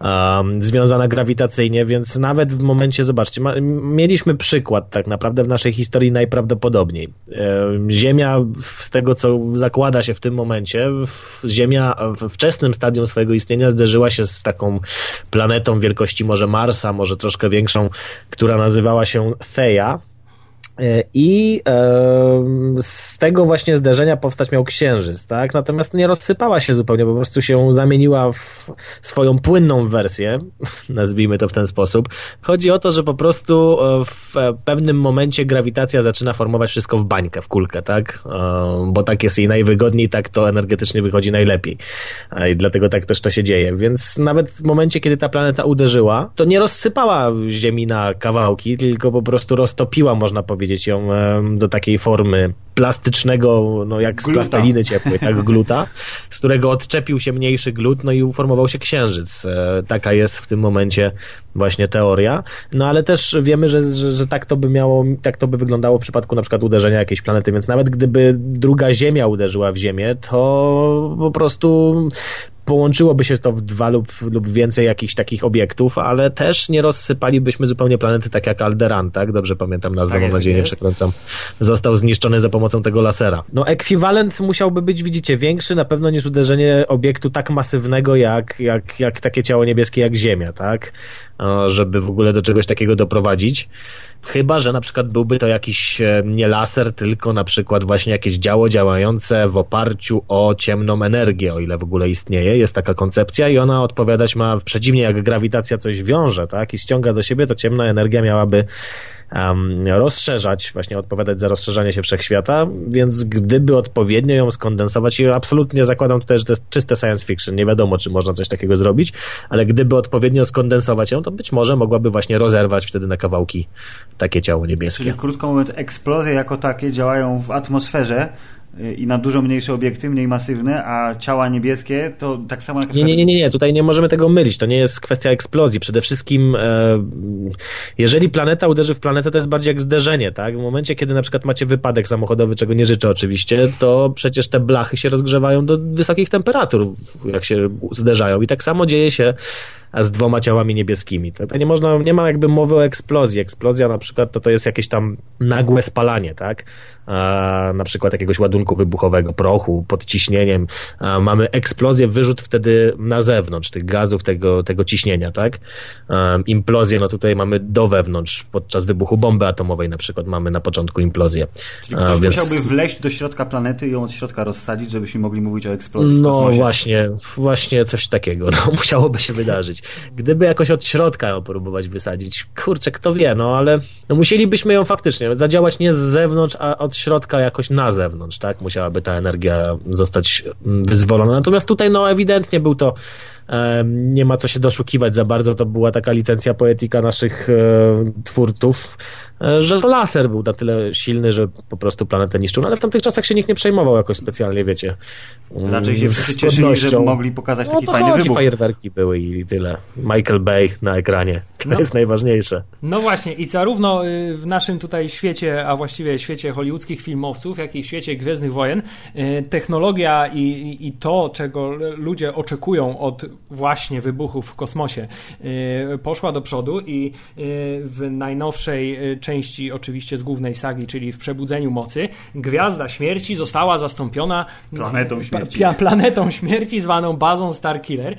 um, związana grawitacyjnie, więc nawet w momencie, zobaczcie, ma, mieliśmy przykład tak naprawdę w naszej historii najprawdopodobniej. Um, Ziemia z tego, co zakłada się w tym momencie, Ziemia w wczesnym stadium swojego istnienia zderzyła się z taką planetą wielkości może Marsa, może troszkę większą, która nazywała się Theia. I e, z tego właśnie zderzenia powstać miał księżyc, tak? Natomiast nie rozsypała się zupełnie, po prostu się zamieniła w swoją płynną wersję, [LAUGHS] nazwijmy to w ten sposób. Chodzi o to, że po prostu w pewnym momencie grawitacja zaczyna formować wszystko w bańkę, w kulkę, tak? E, bo tak jest jej najwygodniej, tak to energetycznie wychodzi najlepiej. I dlatego tak też to się dzieje. Więc nawet w momencie, kiedy ta planeta uderzyła, to nie rozsypała Ziemi na kawałki, tylko po prostu roztopiła, można powiedzieć, powiedzieć, ją do takiej formy plastycznego, no jak z plasteliny ciepłej, tak, gluta, z którego odczepił się mniejszy glut, no i uformował się księżyc. E, taka jest w tym momencie właśnie teoria. No ale też wiemy, że, że, że tak to by miało, tak to by wyglądało w przypadku na przykład uderzenia jakiejś planety, więc nawet gdyby druga Ziemia uderzyła w Ziemię, to po prostu połączyłoby się to w dwa lub, lub więcej jakichś takich obiektów, ale też nie rozsypalibyśmy zupełnie planety tak jak Alderan, tak? Dobrze pamiętam nazwę, Tak mam jest, nadzieję, nie przekręcam. Został zniszczony za pomocą tego lasera. No ekwiwalent musiałby być, widzicie, większy na pewno niż uderzenie obiektu tak masywnego jak, jak, jak takie ciało niebieskie jak Ziemia, tak? Żeby w ogóle do czegoś takiego doprowadzić. Chyba, że na przykład byłby to jakiś e, nie laser, tylko na przykład właśnie jakieś działo działające w oparciu o ciemną energię, o ile w ogóle istnieje. Jest taka koncepcja i ona odpowiadać ma, przeciwnie jak grawitacja coś wiąże, tak, i ściąga do siebie, to ciemna energia miałaby um, rozszerzać, właśnie odpowiadać za rozszerzanie się wszechświata, więc gdyby odpowiednio ją skondensować, i absolutnie zakładam tutaj, że to jest czyste science fiction, nie wiadomo, czy można coś takiego zrobić, ale gdyby odpowiednio skondensować ją, to być może mogłaby właśnie rozerwać wtedy na kawałki takie ciało niebieskie. Czyli krótko mówiąc, eksplozje jako takie działają w atmosferze i na dużo mniejsze obiekty, mniej masywne, a ciała niebieskie to tak samo jak... Nie, nie, nie, nie, nie, tutaj nie możemy tego mylić. To nie jest kwestia eksplozji. Przede wszystkim, e, jeżeli planeta uderzy w planetę, to jest bardziej jak zderzenie, tak? W momencie, kiedy na przykład macie wypadek samochodowy, czego nie życzę oczywiście, to przecież te blachy się rozgrzewają do wysokich temperatur, jak się zderzają. I tak samo dzieje się z dwoma ciałami niebieskimi. To nie można, nie ma jakby mowy o eksplozji. Eksplozja na przykład to, to jest jakieś tam nagłe spalanie, tak? Na przykład jakiegoś ładunku wybuchowego, prochu, pod ciśnieniem. A, mamy eksplozję, wyrzut wtedy na zewnątrz tych gazów, tego, tego ciśnienia, tak? Implozję, no tutaj mamy do wewnątrz. Podczas wybuchu bomby atomowej na przykład mamy na początku implozję. Czyli ktoś musiałby wleźć do środka planety i ją od środka rozsadzić, żebyśmy mogli mówić o eksplozji No właśnie, właśnie coś takiego. No, [LAUGHS] musiałoby się wydarzyć. Wysadzić. Gdyby jakoś od środka ją próbować wysadzić, kurczę, kto wie, no ale no musielibyśmy ją faktycznie zadziałać nie z zewnątrz, a od środka jakoś na zewnątrz, tak? Musiałaby ta energia zostać mm, wyzwolona. Natomiast tutaj, no ewidentnie był to nie ma co się doszukiwać za bardzo, to była taka licencja poetyka naszych e, twórców, że to laser był na tyle silny, że po prostu planetę niszczył, no, ale w tamtych czasach się nikt nie przejmował jakoś specjalnie, wiecie. Raczej się wszyscy cieszyli, że mogli pokazać taki no, to fajny chodzi, wybuch. fajerwerki były i tyle. Michael Bay na ekranie, to no. jest najważniejsze. No właśnie i zarówno y, w naszym tutaj świecie, a właściwie świecie hollywoodzkich filmowców, jak i w świecie Gwiezdnych Wojen, y, technologia i, i to, czego ludzie oczekują od właśnie wybuchów w kosmosie y, poszła do przodu i w najnowszej części oczywiście z głównej sagi, czyli w Przebudzeniu Mocy, Gwiazda Śmierci została zastąpiona planetą śmierci, planetą śmierci zwaną bazą Starkiller,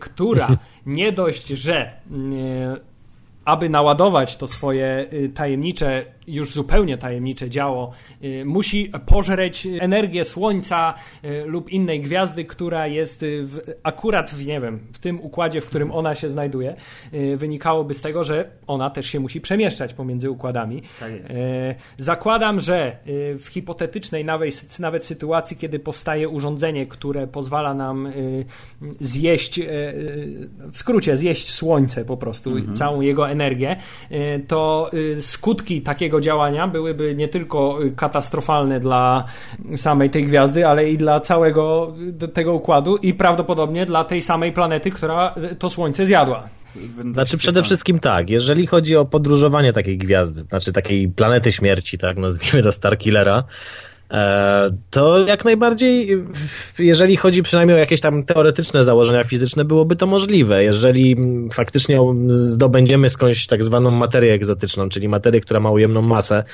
która [LAUGHS] nie dość, że aby naładować to swoje tajemnicze już zupełnie tajemnicze działo y, musi pożreć energię Słońca y, lub innej gwiazdy, która jest y, w, akurat w, nie wiem, w tym układzie, w którym ona się znajduje. Wynikałoby z tego, że ona też się musi przemieszczać pomiędzy układami. Tak Zakładam, że w hipotetycznej nawet, nawet sytuacji, kiedy powstaje urządzenie, które pozwala nam zjeść, w skrócie, zjeść Słońce po prostu, mhm. całą jego energię, to skutki takiego takiego działania byłyby nie tylko y, katastrofalne dla samej tej gwiazdy, ale i dla całego y, tego układu i prawdopodobnie dla tej samej planety, która y, to Słońce zjadła. Znaczy przede wszystkim tak, jeżeli chodzi o podróżowanie takiej gwiazdy, znaczy takiej planety śmierci, tak nazwijmy to Starkillera, to jak najbardziej, jeżeli chodzi przynajmniej o jakieś tam teoretyczne założenia fizyczne, byłoby to możliwe. Jeżeli faktycznie zdobędziemy skądś tak zwaną materię egzotyczną, czyli materię, która ma ujemną masę,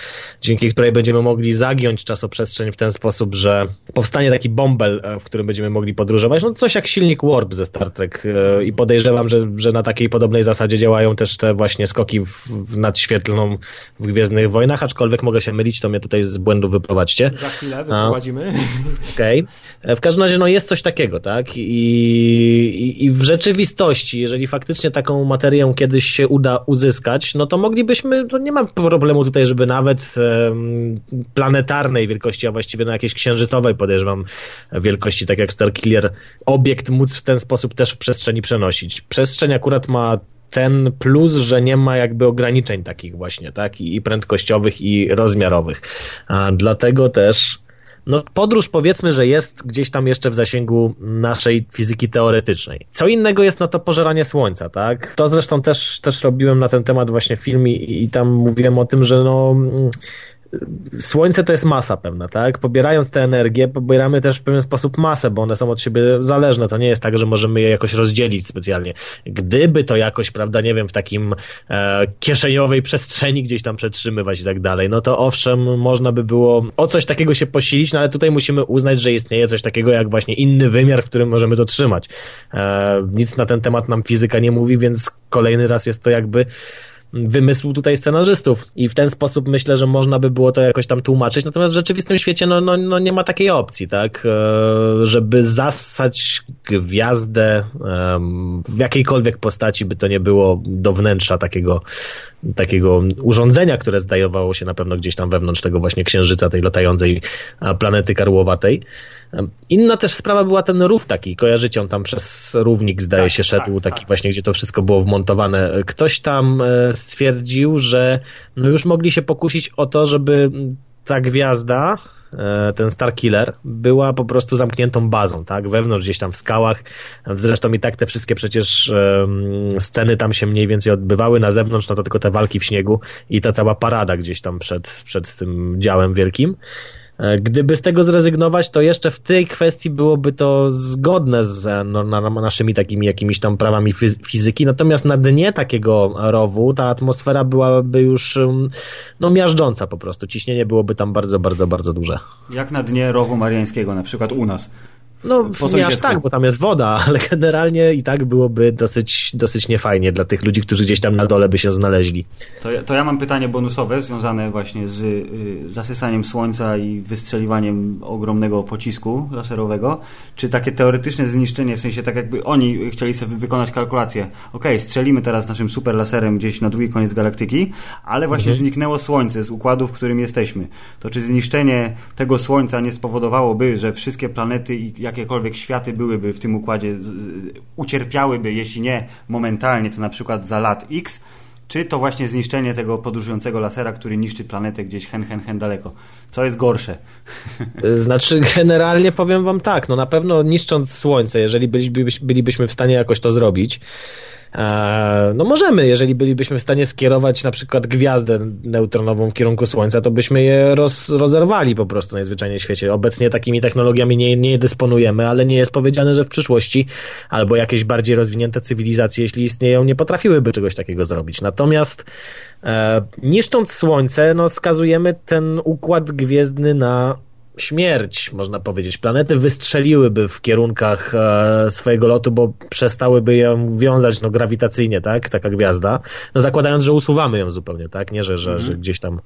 dzięki której będziemy mogli zagiąć czasoprzestrzeń w ten sposób, że powstanie taki bąbel, e, w którym będziemy mogli podróżować, no coś jak silnik Warp ze Star Trek e, i podejrzewam, że, że na takiej podobnej zasadzie działają też te właśnie skoki w, w nadświetlną w Gwiezdnych Wojnach, aczkolwiek mogę się mylić, to mnie tutaj z błędu wyprowadźcie. Za chwilę wyprowadzimy. [LAUGHS] Okej. Okay. W każdym razie no jest coś takiego, tak? I, i, I, w rzeczywistości, jeżeli faktycznie taką materię kiedyś się uda uzyskać, no to moglibyśmy, to nie ma problemu tutaj, żeby nawet um, planetarnej wielkości, a właściwie na jakiejś księżycowej podejrzewam wielkości, tak jak Starkiller, obiekt móc w ten sposób też w przestrzeni przenosić. Przestrzeń akurat ma ten plus, że nie ma jakby ograniczeń takich właśnie, tak? I prędkościowych, i rozmiarowych. A dlatego też no, podróż powiedzmy, że jest gdzieś tam jeszcze w zasięgu naszej fizyki teoretycznej. Co innego jest no to pożeranie słońca, tak? To zresztą też, też robiłem na ten temat właśnie film i, i tam mówiłem o tym, że no Słońce to jest masa pewna, tak? Pobierając tę energię, pobieramy też w pewien sposób masę, bo one są od siebie zależne. To nie jest tak, że możemy je jakoś rozdzielić specjalnie. Gdyby to jakoś, prawda, nie wiem, w takim e, kieszeniowej przestrzeni gdzieś tam przetrzymywać i tak dalej, no to owszem, można by było o coś takiego się posilić, no ale tutaj musimy uznać, że istnieje coś takiego jak właśnie inny wymiar, w którym możemy to trzymać. E, nic na ten temat nam fizyka nie mówi, więc kolejny raz jest to jakby wymysł tutaj scenarzystów. I w ten sposób myślę, że można by było to jakoś tam tłumaczyć, natomiast w rzeczywistym świecie no, no, no nie ma takiej opcji, tak, e, żeby zasać gwiazdę w jakiejkolwiek postaci by to nie było do wnętrza takiego, takiego urządzenia, które zdajowało się na pewno gdzieś tam wewnątrz tego właśnie księżyca, tej latającej planety karłowatej. Inna też sprawa była ten rów taki, kojarzycie, on tam przez równik zdaje tak, się szedł, tak, taki tak. właśnie, gdzie to wszystko było wmontowane. Ktoś tam e, stwierdził, że no już mogli się pokusić o to, żeby ta gwiazda, e, ten Starkiller, była po prostu zamkniętą bazą, tak? Wewnątrz, gdzieś tam w skałach. Zresztą i tak te wszystkie przecież sceny tam się mniej więcej odbywały. Na zewnątrz, no to tylko te walki w śniegu i ta cała parada gdzieś tam przed, przed tym działem wielkim. Gdyby z tego zrezygnować, to jeszcze w tej kwestii byłoby to zgodne z no, naszymi takimi jakimiś tam prawami fizyki, natomiast na dnie takiego rowu ta atmosfera byłaby już no, miażdżąca po prostu. Ciśnienie byłoby tam bardzo, bardzo, bardzo duże. Jak na dnie rowu mariańskiego, na przykład u nas. No, nie aż tak, bo tam jest woda, [LAUGHS] ale generalnie i tak byłoby dosyć, dosyć niefajnie dla tych ludzi, którzy gdzieś tam na dole by się znaleźli. To, to ja mam pytanie bonusowe związane właśnie z y, zasysaniem słońca i wystrzeliwaniem ogromnego pocisku laserowego. Czy takie teoretyczne zniszczenie, w sensie tak jakby oni chcieli sobie wykonać kalkulację, ok, strzelimy teraz naszym super laserem gdzieś na drugi koniec galaktyki, ale właśnie mhm. zniknęło słońce z układu, w którym jesteśmy. To czy zniszczenie tego słońca nie spowodowałoby, że wszystkie planety i jakiekolwiek światy byłyby w tym układzie, ucierpiałyby, jeśli nie momentalnie, to na przykład za lat X, czy to właśnie zniszczenie tego podróżującego lasera, który niszczy planetę gdzieś hen, hen, hen daleko? Co jest gorsze? Znaczy, [LAUGHS] generalnie powiem wam tak, no na pewno niszcząc Słońce, jeżeli bylibyśmy, bylibyśmy w stanie jakoś to zrobić, no możemy, jeżeli bylibyśmy w stanie skierować na przykład gwiazdę neutronową w kierunku Słońca, to byśmy je roz, rozerwali po prostu najzwyczajniej w świecie. Obecnie takimi technologiami nie, nie dysponujemy, ale nie jest powiedziane, że w przyszłości albo jakieś bardziej rozwinięte cywilizacje, jeśli istnieją, nie potrafiłyby czegoś takiego zrobić. Natomiast e, niszcząc Słońce, no skazujemy ten układ gwiezdny na śmierć, można powiedzieć. Planety wystrzeliłyby w kierunkach e, swojego lotu, bo przestałyby ją wiązać no, grawitacyjnie, tak? Taka gwiazda. No, zakładając, że usuwamy ją zupełnie, tak? Nie, że, że, mm. że gdzieś tam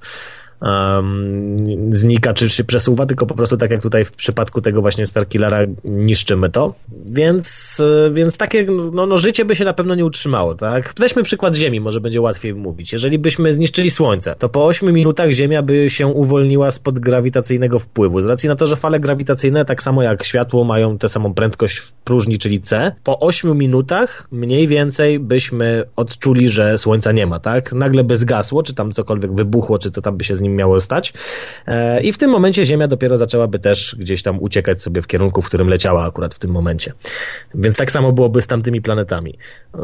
um, znika czy się przesuwa, tylko po prostu tak jak tutaj w przypadku tego właśnie Starkillera niszczymy to. Więc, e, więc takie, no, no życie by się na pewno nie utrzymało, tak? Weźmy przykład Ziemi, może będzie łatwiej mówić. Jeżeli byśmy zniszczyli Słońce, to po 8 minutach Ziemia by się uwolniła spod grawitacyjnego wpływu. Z racji na to, że fale grawitacyjne, tak samo jak światło, mają tę samą prędkość w próżni, czyli C, po 8 minutach mniej więcej byśmy odczuli, że Słońca nie ma, tak? Nagle by zgasło, czy tam cokolwiek wybuchło, czy co tam by się z nim miało stać. E, I w tym momencie Ziemia dopiero zaczęłaby też gdzieś tam uciekać sobie w kierunku, w którym leciała akurat w tym momencie. Więc tak samo byłoby z tamtymi planetami. E,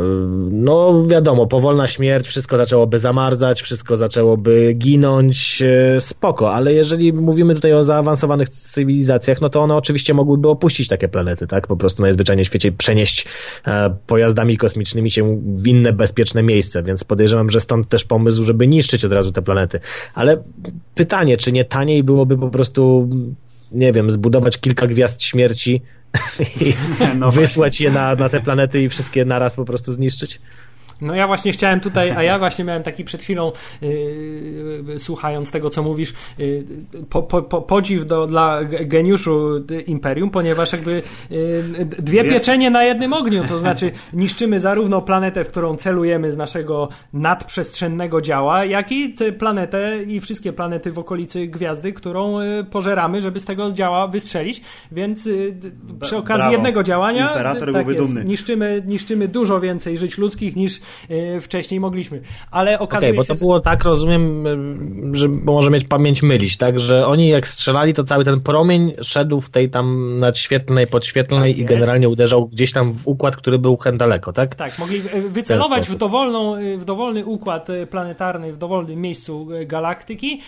no wiadomo, powolna śmierć, wszystko zaczęłoby zamarzać, wszystko zaczęłoby ginąć, e, spoko, ale jeżeli mówimy tutaj o zaawansowanych cywilizacjach, no to one oczywiście mogłyby opuścić takie planety, tak? Po prostu najzwyczajniej w świecie przenieść pojazdami kosmicznymi się w inne bezpieczne miejsce, więc podejrzewam, że stąd też pomysł, żeby niszczyć od razu te planety. Ale pytanie, czy nie taniej byłoby po prostu, nie wiem, zbudować kilka gwiazd śmierci [LAUGHS] i no wysłać je na, na te planety i wszystkie naraz po prostu zniszczyć? No ja właśnie chciałem tutaj, a ja właśnie miałem taki przed chwilą, yy, słuchając tego, co mówisz, yy, po, po, podziw do, dla geniuszu Imperium, ponieważ jakby yy, dwie Jest. pieczenie na jednym ogniu, to znaczy niszczymy zarówno planetę, w którą celujemy z naszego nadprzestrzennego działa, jak i planetę i wszystkie planety w okolicy gwiazdy, którą y, pożeramy, żeby z tego działa wystrzelić, więc y, przy okazji Brawo. jednego działania Imperator tak jest, dumny. Niszczymy, niszczymy dużo więcej żyć ludzkich niż wcześniej mogliśmy. Ale okazuje okay, się... bo to było tak, rozumiem, że może mieć pamięć mylić, tak, że oni jak strzelali, to cały ten promień szedł w tej tam nadświetlnej, podświetlnej tak i generalnie uderzał gdzieś tam w układ, który był hen daleko, tak? Tak, mogli wycelować w, dowolną, w dowolny układ planetarny, w dowolnym miejscu galaktyki.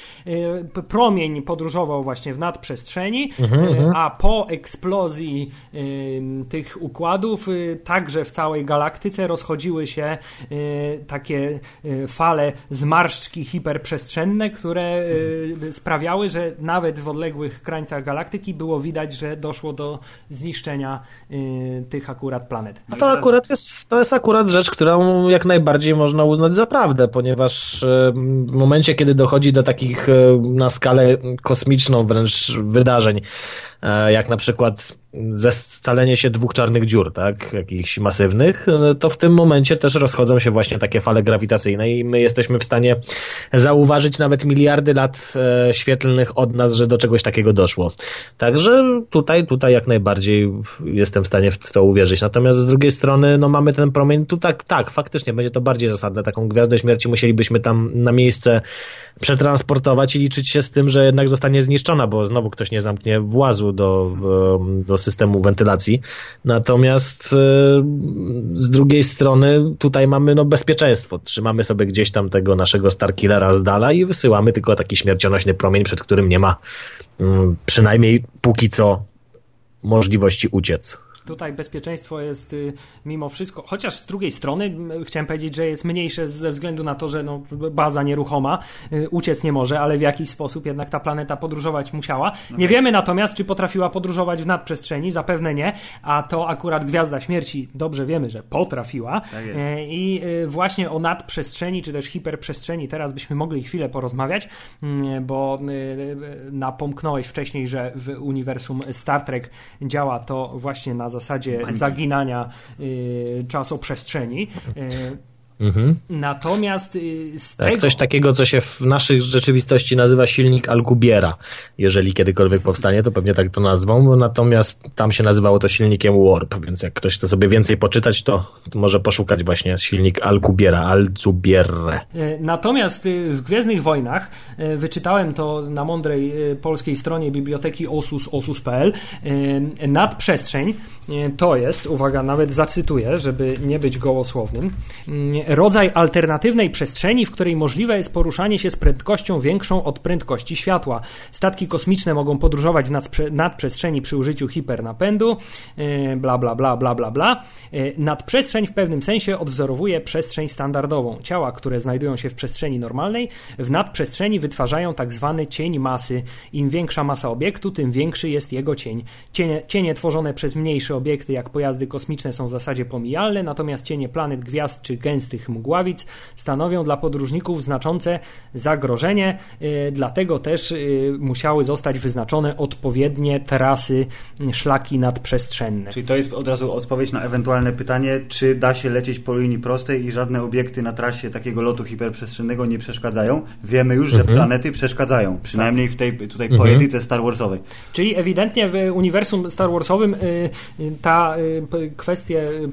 Promień podróżował właśnie w nadprzestrzeni, mhm, mhm. a po eksplozji tych układów także w całej galaktyce rozchodziły się takie y, fale zmarszczki hiperprzestrzenne, które y, sprawiały, że nawet w odległych krańcach galaktyki było widać, że doszło do zniszczenia tych akurat planet. No to akurat jest, to jest akurat rzecz, którą jak najbardziej można uznać za prawdę, ponieważ w momencie, kiedy dochodzi do takich na skalę kosmiczną wręcz wydarzeń, E, jak na przykład zescalenie się dwóch czarnych dziur, tak, jakichś masywnych, e, to w tym momencie też rozchodzą się właśnie takie fale grawitacyjne i my jesteśmy w stanie zauważyć nawet miliardy lat e, świetlnych od nas, że do czegoś takiego doszło. Także tutaj, tutaj jak najbardziej jestem w stanie w to uwierzyć. Natomiast z drugiej strony, no mamy ten promień, tu tak, tak, faktycznie będzie to bardziej zasadne. Taką gwiazdę śmierci musielibyśmy tam na miejsce przetransportować i liczyć się z tym, że jednak zostanie zniszczona, bo znowu ktoś nie zamknie włazu do, do systemu wentylacji. Natomiast e, z drugiej strony tutaj mamy no, bezpieczeństwo. Trzymamy sobie gdzieś tam tego naszego Starkillera z dala i wysyłamy tylko taki śmiercionośny promień, przed którym nie ma mm, przynajmniej póki co możliwości uciec. Tutaj bezpieczeństwo jest y, mimo wszystko, chociaż z drugiej strony chciałem powiedzieć, że jest mniejsze ze względu na to, że no, baza nieruchoma y, uciec nie może, ale w jakiś sposób jednak ta planeta podróżować musiała. Nie wiemy natomiast, czy potrafiła podróżować w nadprzestrzeni, zapewne nie, a to akurat Gwiazda Śmierci dobrze wiemy, że potrafiła. Tak. E, I y, właśnie o nadprzestrzeni, czy też hiperprzestrzeni teraz byśmy mogli chwilę porozmawiać, mm, bo napomknąłeś wcześniej, że w uniwersum Star Trek działa to właśnie na zasadzie Bańki. zaginania y, czasoprzestrzeni. Y, Mhm. Natomiast y, z Tak, tego... coś takiego, co się w naszych rzeczywistości nazywa silnik Alcubierra. Jeżeli kiedykolwiek powstanie, to pewnie tak to nazwą, natomiast tam się nazywało to silnikiem Warp, więc jak ktoś chce sobie więcej poczytać, to może poszukać właśnie silnik Alcubierra, Alcubierre. E, Natomiast y, w Gwiezdnych Wojnach e, wyczytałem to na mądrej e, polskiej stronie biblioteki osus osus.pl nadprzestrzeń to jest, uwaga, nawet zacytuję, żeby nie być gołosłownym, rodzaj alternatywnej przestrzeni, w której możliwe jest poruszanie się z prędkością większą od prędkości światła. Statki kosmiczne mogą podróżować w nadprze- nadprzestrzeni przy użyciu hipernapędu, e, bla bla bla bla bla bla. E, Nadprzestrzeń w pewnym sensie odwzorowuje przestrzeń standardową. Ciała, które znajdują się w przestrzeni normalnej, w nadprzestrzeni wytwarzają tak zwany cień masy. Im większa masa obiektu, tym większy jest jego cień. Cienie, cienie tworzone przez mniejsze obiekty, jak pojazdy kosmiczne, są w zasadzie pomijalne, natomiast cienie planet, gwiazd czy gęstych mgławic stanowią dla podróżników znaczące zagrożenie, e, dlatego też e, musiały zostać wyznaczone odpowiednie trasy, szlaki nadprzestrzenne. Czyli to jest od razu odpowiedź na ewentualne pytanie, czy da się lecieć po linii prostej i żadne obiekty na trasie takiego lotu hiperprzestrzennego nie przeszkadzają. Wiemy już, że planety przeszkadzają, przynajmniej w tej tutaj poetyce Star Warsowej. Czyli ewidentnie w uniwersum Star Warsowym y, y, ta y,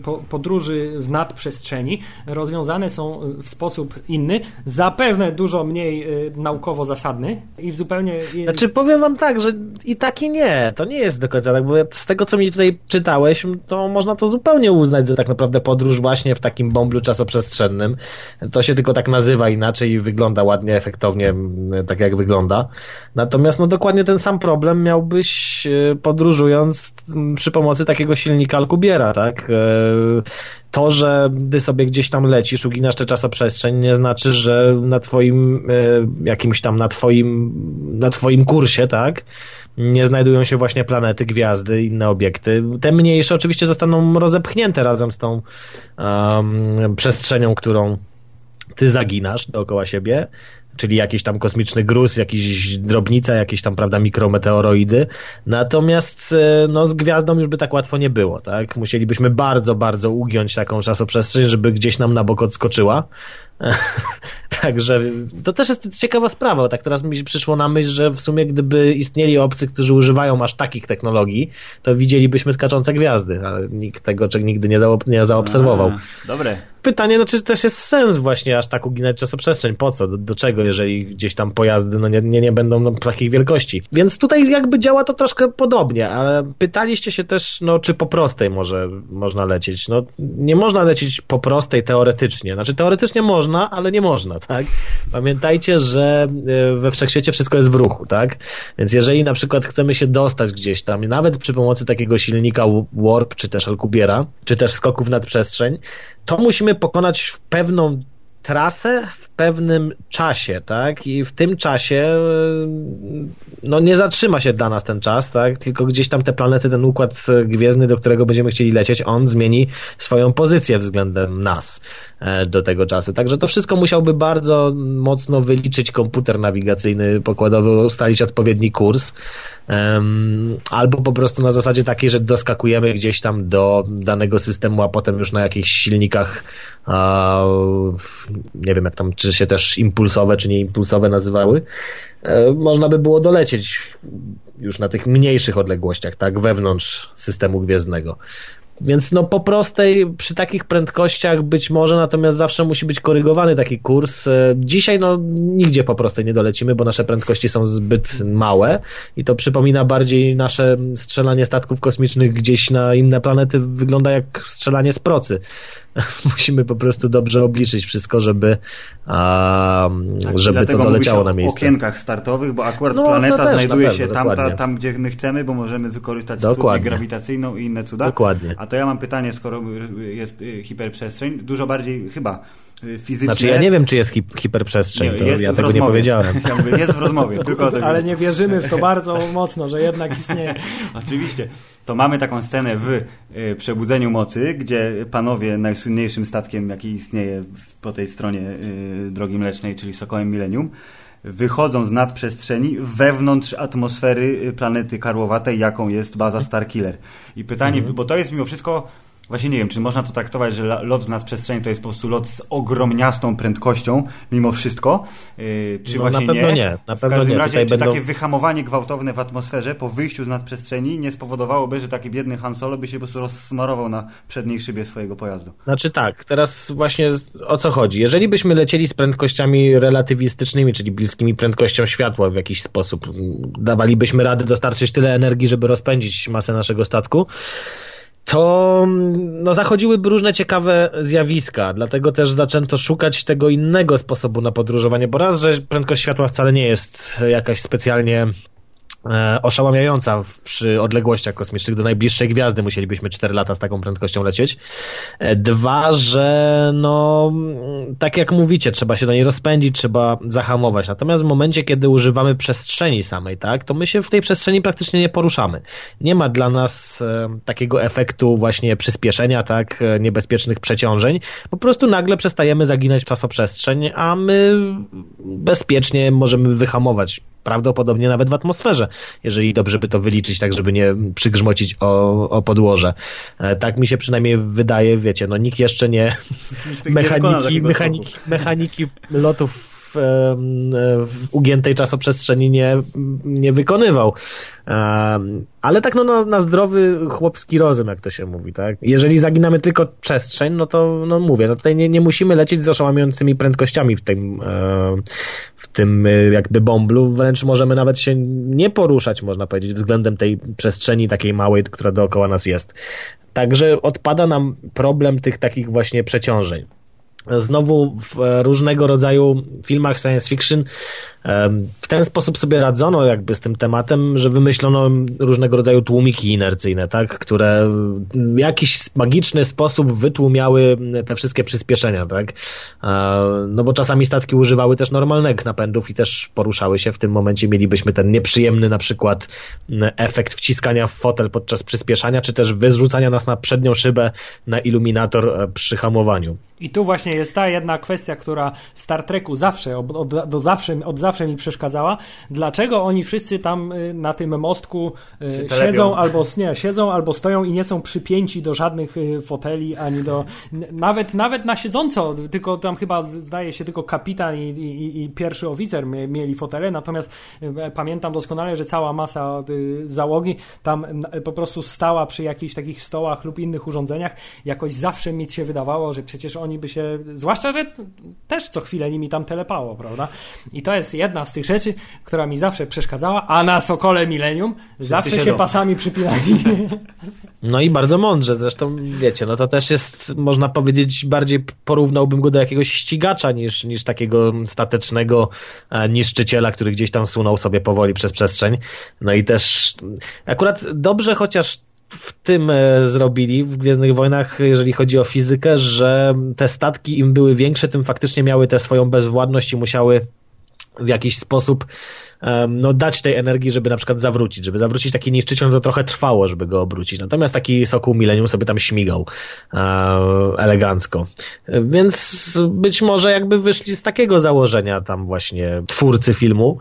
po, podróży w nadprzestrzeni rozwiązane są y, w sposób inny, zapewne dużo mniej y, naukowo zasadny i w zupełnie... y, Znaczy powiem wam tak, że i tak i nie. To nie jest do końca tak, bo z tego co mi tutaj czytałeś, to można to zupełnie uznać za tak naprawdę podróż właśnie w takim bąblu czasoprzestrzennym. To się tylko tak nazywa inaczej i wygląda ładnie, efektownie, tak jak wygląda. Natomiast no dokładnie ten sam problem miałbyś e, podróżując przy pomocy takiego silnika Alcubierra, tak? To, że ty sobie gdzieś tam lecisz, uginasz tę czasoprzestrzeń, nie znaczy, że na twoim e, jakimś tam, na twoim, na twoim kursie, tak? Nie znajdują się właśnie planety, gwiazdy, inne obiekty. Te mniejsze oczywiście zostaną rozepchnięte razem z tą um, przestrzenią, którą ty zaginasz dookoła siebie, czyli jakiś tam kosmiczny gruz, jakieś drobnica, jakieś tam, prawda, mikrometeoroidy. Natomiast e, no, z gwiazdą już by tak łatwo nie było, tak? Musielibyśmy bardzo, bardzo ugiąć taką czasoprzestrzeń, żeby gdzieś nam na bok odskoczyła. [LAUGHS] Także to też jest ciekawa sprawa, tak teraz mi przyszło na myśl, że w sumie gdyby istnieli obcy, którzy używają aż takich technologii, to widzielibyśmy skaczące gwiazdy, ale nikt tego czy nigdy nie, zaob- nie zaobserwował. A, dobre. Pytanie, no czy też jest sens właśnie aż tak uginać czasoprzestrzeń? Po co? Do, do czego, jeżeli gdzieś tam pojazdy no nie, nie, nie będą no, takich wielkości? Więc tutaj jakby działa to troszkę podobnie, ale pytaliście się też, no czy po prostej może można lecieć? No nie można lecieć po prostej teoretycznie. Znaczy teoretycznie można, ale nie można, tak? Pamiętajcie, że e, we wszechświecie wszystko jest w ruchu, tak? Więc jeżeli na przykład chcemy się dostać gdzieś tam, nawet przy pomocy takiego silnika Warp, czy też Alkubiera, czy też skoków nad przestrzeń, to musimy pokonać pewną trasę pewnym czasie, tak? I w tym czasie e, no nie zatrzyma się dla nas ten czas, tak? Tylko gdzieś tam te planety, ten układ gwiezdny, do którego będziemy chcieli lecieć, on zmieni swoją pozycję względem nas e, do tego czasu. Także to wszystko musiałby bardzo mocno wyliczyć komputer nawigacyjny pokładowy, ustalić odpowiedni kurs. Albo po prostu na zasadzie takiej, że doskakujemy gdzieś tam do danego systemu, a potem już na jakichś silnikach nie wiem jak tam, czy się też impulsowe, czy nieimpulsowe nazywały, e, można by było dolecieć już na tych mniejszych odległościach, tak, wewnątrz systemu gwiezdnego. Więc no po prostej, przy takich prędkościach być może, natomiast zawsze musi być korygowany taki kurs. E, Dzisiaj no nigdzie po prostej nie dolecimy, bo nasze prędkości są zbyt małe i to przypomina bardziej nasze strzelanie statków kosmicznych gdzieś na inne planety wygląda jak strzelanie z procy. [LAUGHS] musimy po prostu dobrze obliczyć wszystko, żeby, a, tak, żeby to doleciało na miejsce. o okienkach startowych, bo akurat no, planeta znajduje się tam, ta, tam, gdzie my chcemy, bo możemy wykorzystać studnię grawitacyjną i inne cuda. Dokładnie. A to ja mam pytanie, skoro jest y, hiperprzestrzeń, dużo bardziej chyba y, fizycznie. Znaczy ja nie wiem, czy jest hi hiperprzestrzeń, nie, to ja tego rozmowie. nie powiedziałem. Ja mówię, jest w rozmowie, tylko [LAUGHS] Ale nie wierzymy w to bardzo mocno, że jednak istnieje. [LAUGHS] Oczywiście. To mamy taką scenę w y, Przebudzeniu Mocy, gdzie panowie najsłynniejszym statkiem, jaki istnieje po tej stronie y, Drogi Mlecznej, czyli Sokołem Millennium, wychodzą z nadprzestrzeni wewnątrz atmosfery planety karłowatej, jaką jest baza Starkiller. I pytanie, mhm. bo to jest mimo wszystko Właśnie nie wiem, czy można to traktować, że lot nad przestrzeni to jest po prostu lot z ogromniastą prędkością, mimo wszystko, yy, czy no, właśnie na pewno nie? nie. Na pewno w każdym nie. razie, Tutaj czy będą... takie wyhamowanie gwałtowne w atmosferze po wyjściu z nadprzestrzeni nie spowodowałoby, że taki biedny Han Solo by się po prostu rozsmarował na przedniej szybie swojego pojazdu? Znaczy tak, teraz właśnie o co chodzi? Jeżeli byśmy lecieli z prędkościami relatywistycznymi, czyli bliskimi prędkością światła w jakiś sposób, dawalibyśmy radę dostarczyć tyle energii, żeby rozpędzić masę naszego statku, to no, zachodziłyby różne ciekawe zjawiska, dlatego też zaczęto szukać tego innego sposobu na podróżowanie, bo raz, że prędkość światła wcale nie jest jakaś specjalnie oszałamiająca przy odległościach kosmicznych do najbliższej gwiazdy musielibyśmy 4 lata z taką prędkością lecieć. E, dwa, że no tak jak mówicie, trzeba się do niej rozpędzić, trzeba zahamować. Natomiast w momencie, kiedy używamy przestrzeni samej, tak, to my się w tej przestrzeni praktycznie nie poruszamy. Nie ma dla nas e, takiego efektu właśnie przyspieszenia, tak, niebezpiecznych przeciążeń. Po prostu nagle przestajemy zaginać w czasoprzestrzeń, a my bezpiecznie możemy wyhamować prawdopodobnie nawet w atmosferze, jeżeli dobrze by to wyliczyć, tak żeby nie przygrzmocić o, o podłoże. E, tak mi się przynajmniej wydaje, wiecie, no nikt jeszcze nie mechaniki, mechaniki, mechaniki lotów w, w ugiętej czasoprzestrzeni nie, nie wykonywał. Ale tak no, na, na zdrowy chłopski rozum, jak to się mówi, tak? Jeżeli zaginamy tylko przestrzeń, no to no mówię, no tutaj nie, nie musimy lecieć z oszałamiającymi prędkościami w tym, w tym e, jakby bąblu, wręcz możemy nawet się nie poruszać, można powiedzieć, względem tej przestrzeni takiej małej, która dookoła nas jest. Także odpada nam problem tych takich właśnie przeciążeń. Znowu w różnego rodzaju filmach science fiction w ten sposób sobie radzono jakby z tym tematem, że wymyślono różnego rodzaju tłumiki inercyjne, tak, które w jakiś magiczny sposób wytłumiały te wszystkie przyspieszenia, tak. No bo czasami statki używały też normalnych napędów i też poruszały się. W tym momencie mielibyśmy ten nieprzyjemny na przykład efekt wciskania w fotel podczas przyspieszania, czy też wyrzucania nas na przednią szybę na iluminator e, przy hamowaniu. I tu właśnie jest ta jedna kwestia, która w Star Treku zawsze, od, od, do zawsze, od zawsze mi przeszkadzała. Dlaczego oni wszyscy tam y, na tym mostku y, siedzą albo, nie, siedzą albo stoją i nie są przypięci do żadnych y, foteli, ani do... Nawet, nawet na siedząco, tylko tam chyba zdaje się tylko kapitan i, i, i pierwszy oficer mieli fotele, natomiast pamiętam doskonale, że cała masa załogi tam po prostu stała przy jakichś takich stołach lub innych urządzeniach. Jakoś zawsze mi się wydawało, że przecież oni by się, zwłaszcza, że też co chwilę nimi tam telepało, prawda? I to jest jedna z tych rzeczy, która mi zawsze przeszkadzała, a na Sokole Millennium zawsze się, się pasami przypinali. [LAUGHS] No i bardzo mądrze, zresztą wiecie, no to też jest, można powiedzieć, bardziej porównałbym go do jakiegoś ścigacza niż, niż takiego statecznego e, niszczyciela, który gdzieś tam sunął sobie powoli przez przestrzeń. No i też akurat dobrze chociaż w tym e, zrobili w Gwiezdnych Wojnach, jeżeli chodzi o fizykę, że te statki im były większe, tym faktycznie miały tę swoją bezwładność i musiały w jakiś sposób no, dać tej energii, żeby na przykład zawrócić. Żeby zawrócić taki niszczyciel, to trochę trwało, żeby go obrócić. Natomiast taki Sokół Millennium sobie tam śmigał e, elegancko. Więc być może jakby wyszli z takiego założenia tam właśnie twórcy filmu,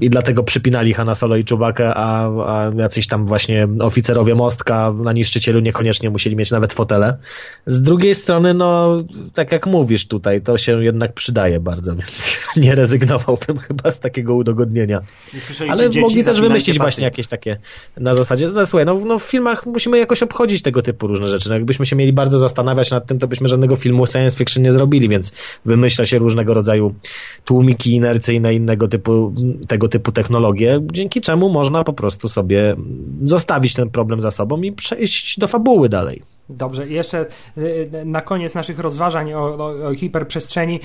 i dlatego przypinali Hanna Solo i Chewbacca, a, a jacyś tam właśnie oficerowie mostka na niszczycielu niekoniecznie musieli mieć nawet fotele. Z drugiej strony, no, tak jak mówisz tutaj, to się jednak przydaje bardzo, [LAUGHS] więc nie rezygnowałbym chyba z takiego udogodnienia. Ale mogli też wymyślić właśnie jakieś takie na zasadzie, słuchaj, no, no w filmach musimy jakoś obchodzić tego typu różne rzeczy. No, jakbyśmy się mieli bardzo zastanawiać nad tym, to byśmy żadnego filmu science fiction nie zrobili, więc wymyśla się różnego rodzaju tłumiki inercyjne, innego typu tego typu technologie, dzięki czemu można po prostu sobie zostawić ten problem za sobą i przejść do fabuły dalej. Dobrze, jeszcze y, na koniec naszych rozważań o, o, o hiperprzestrzeni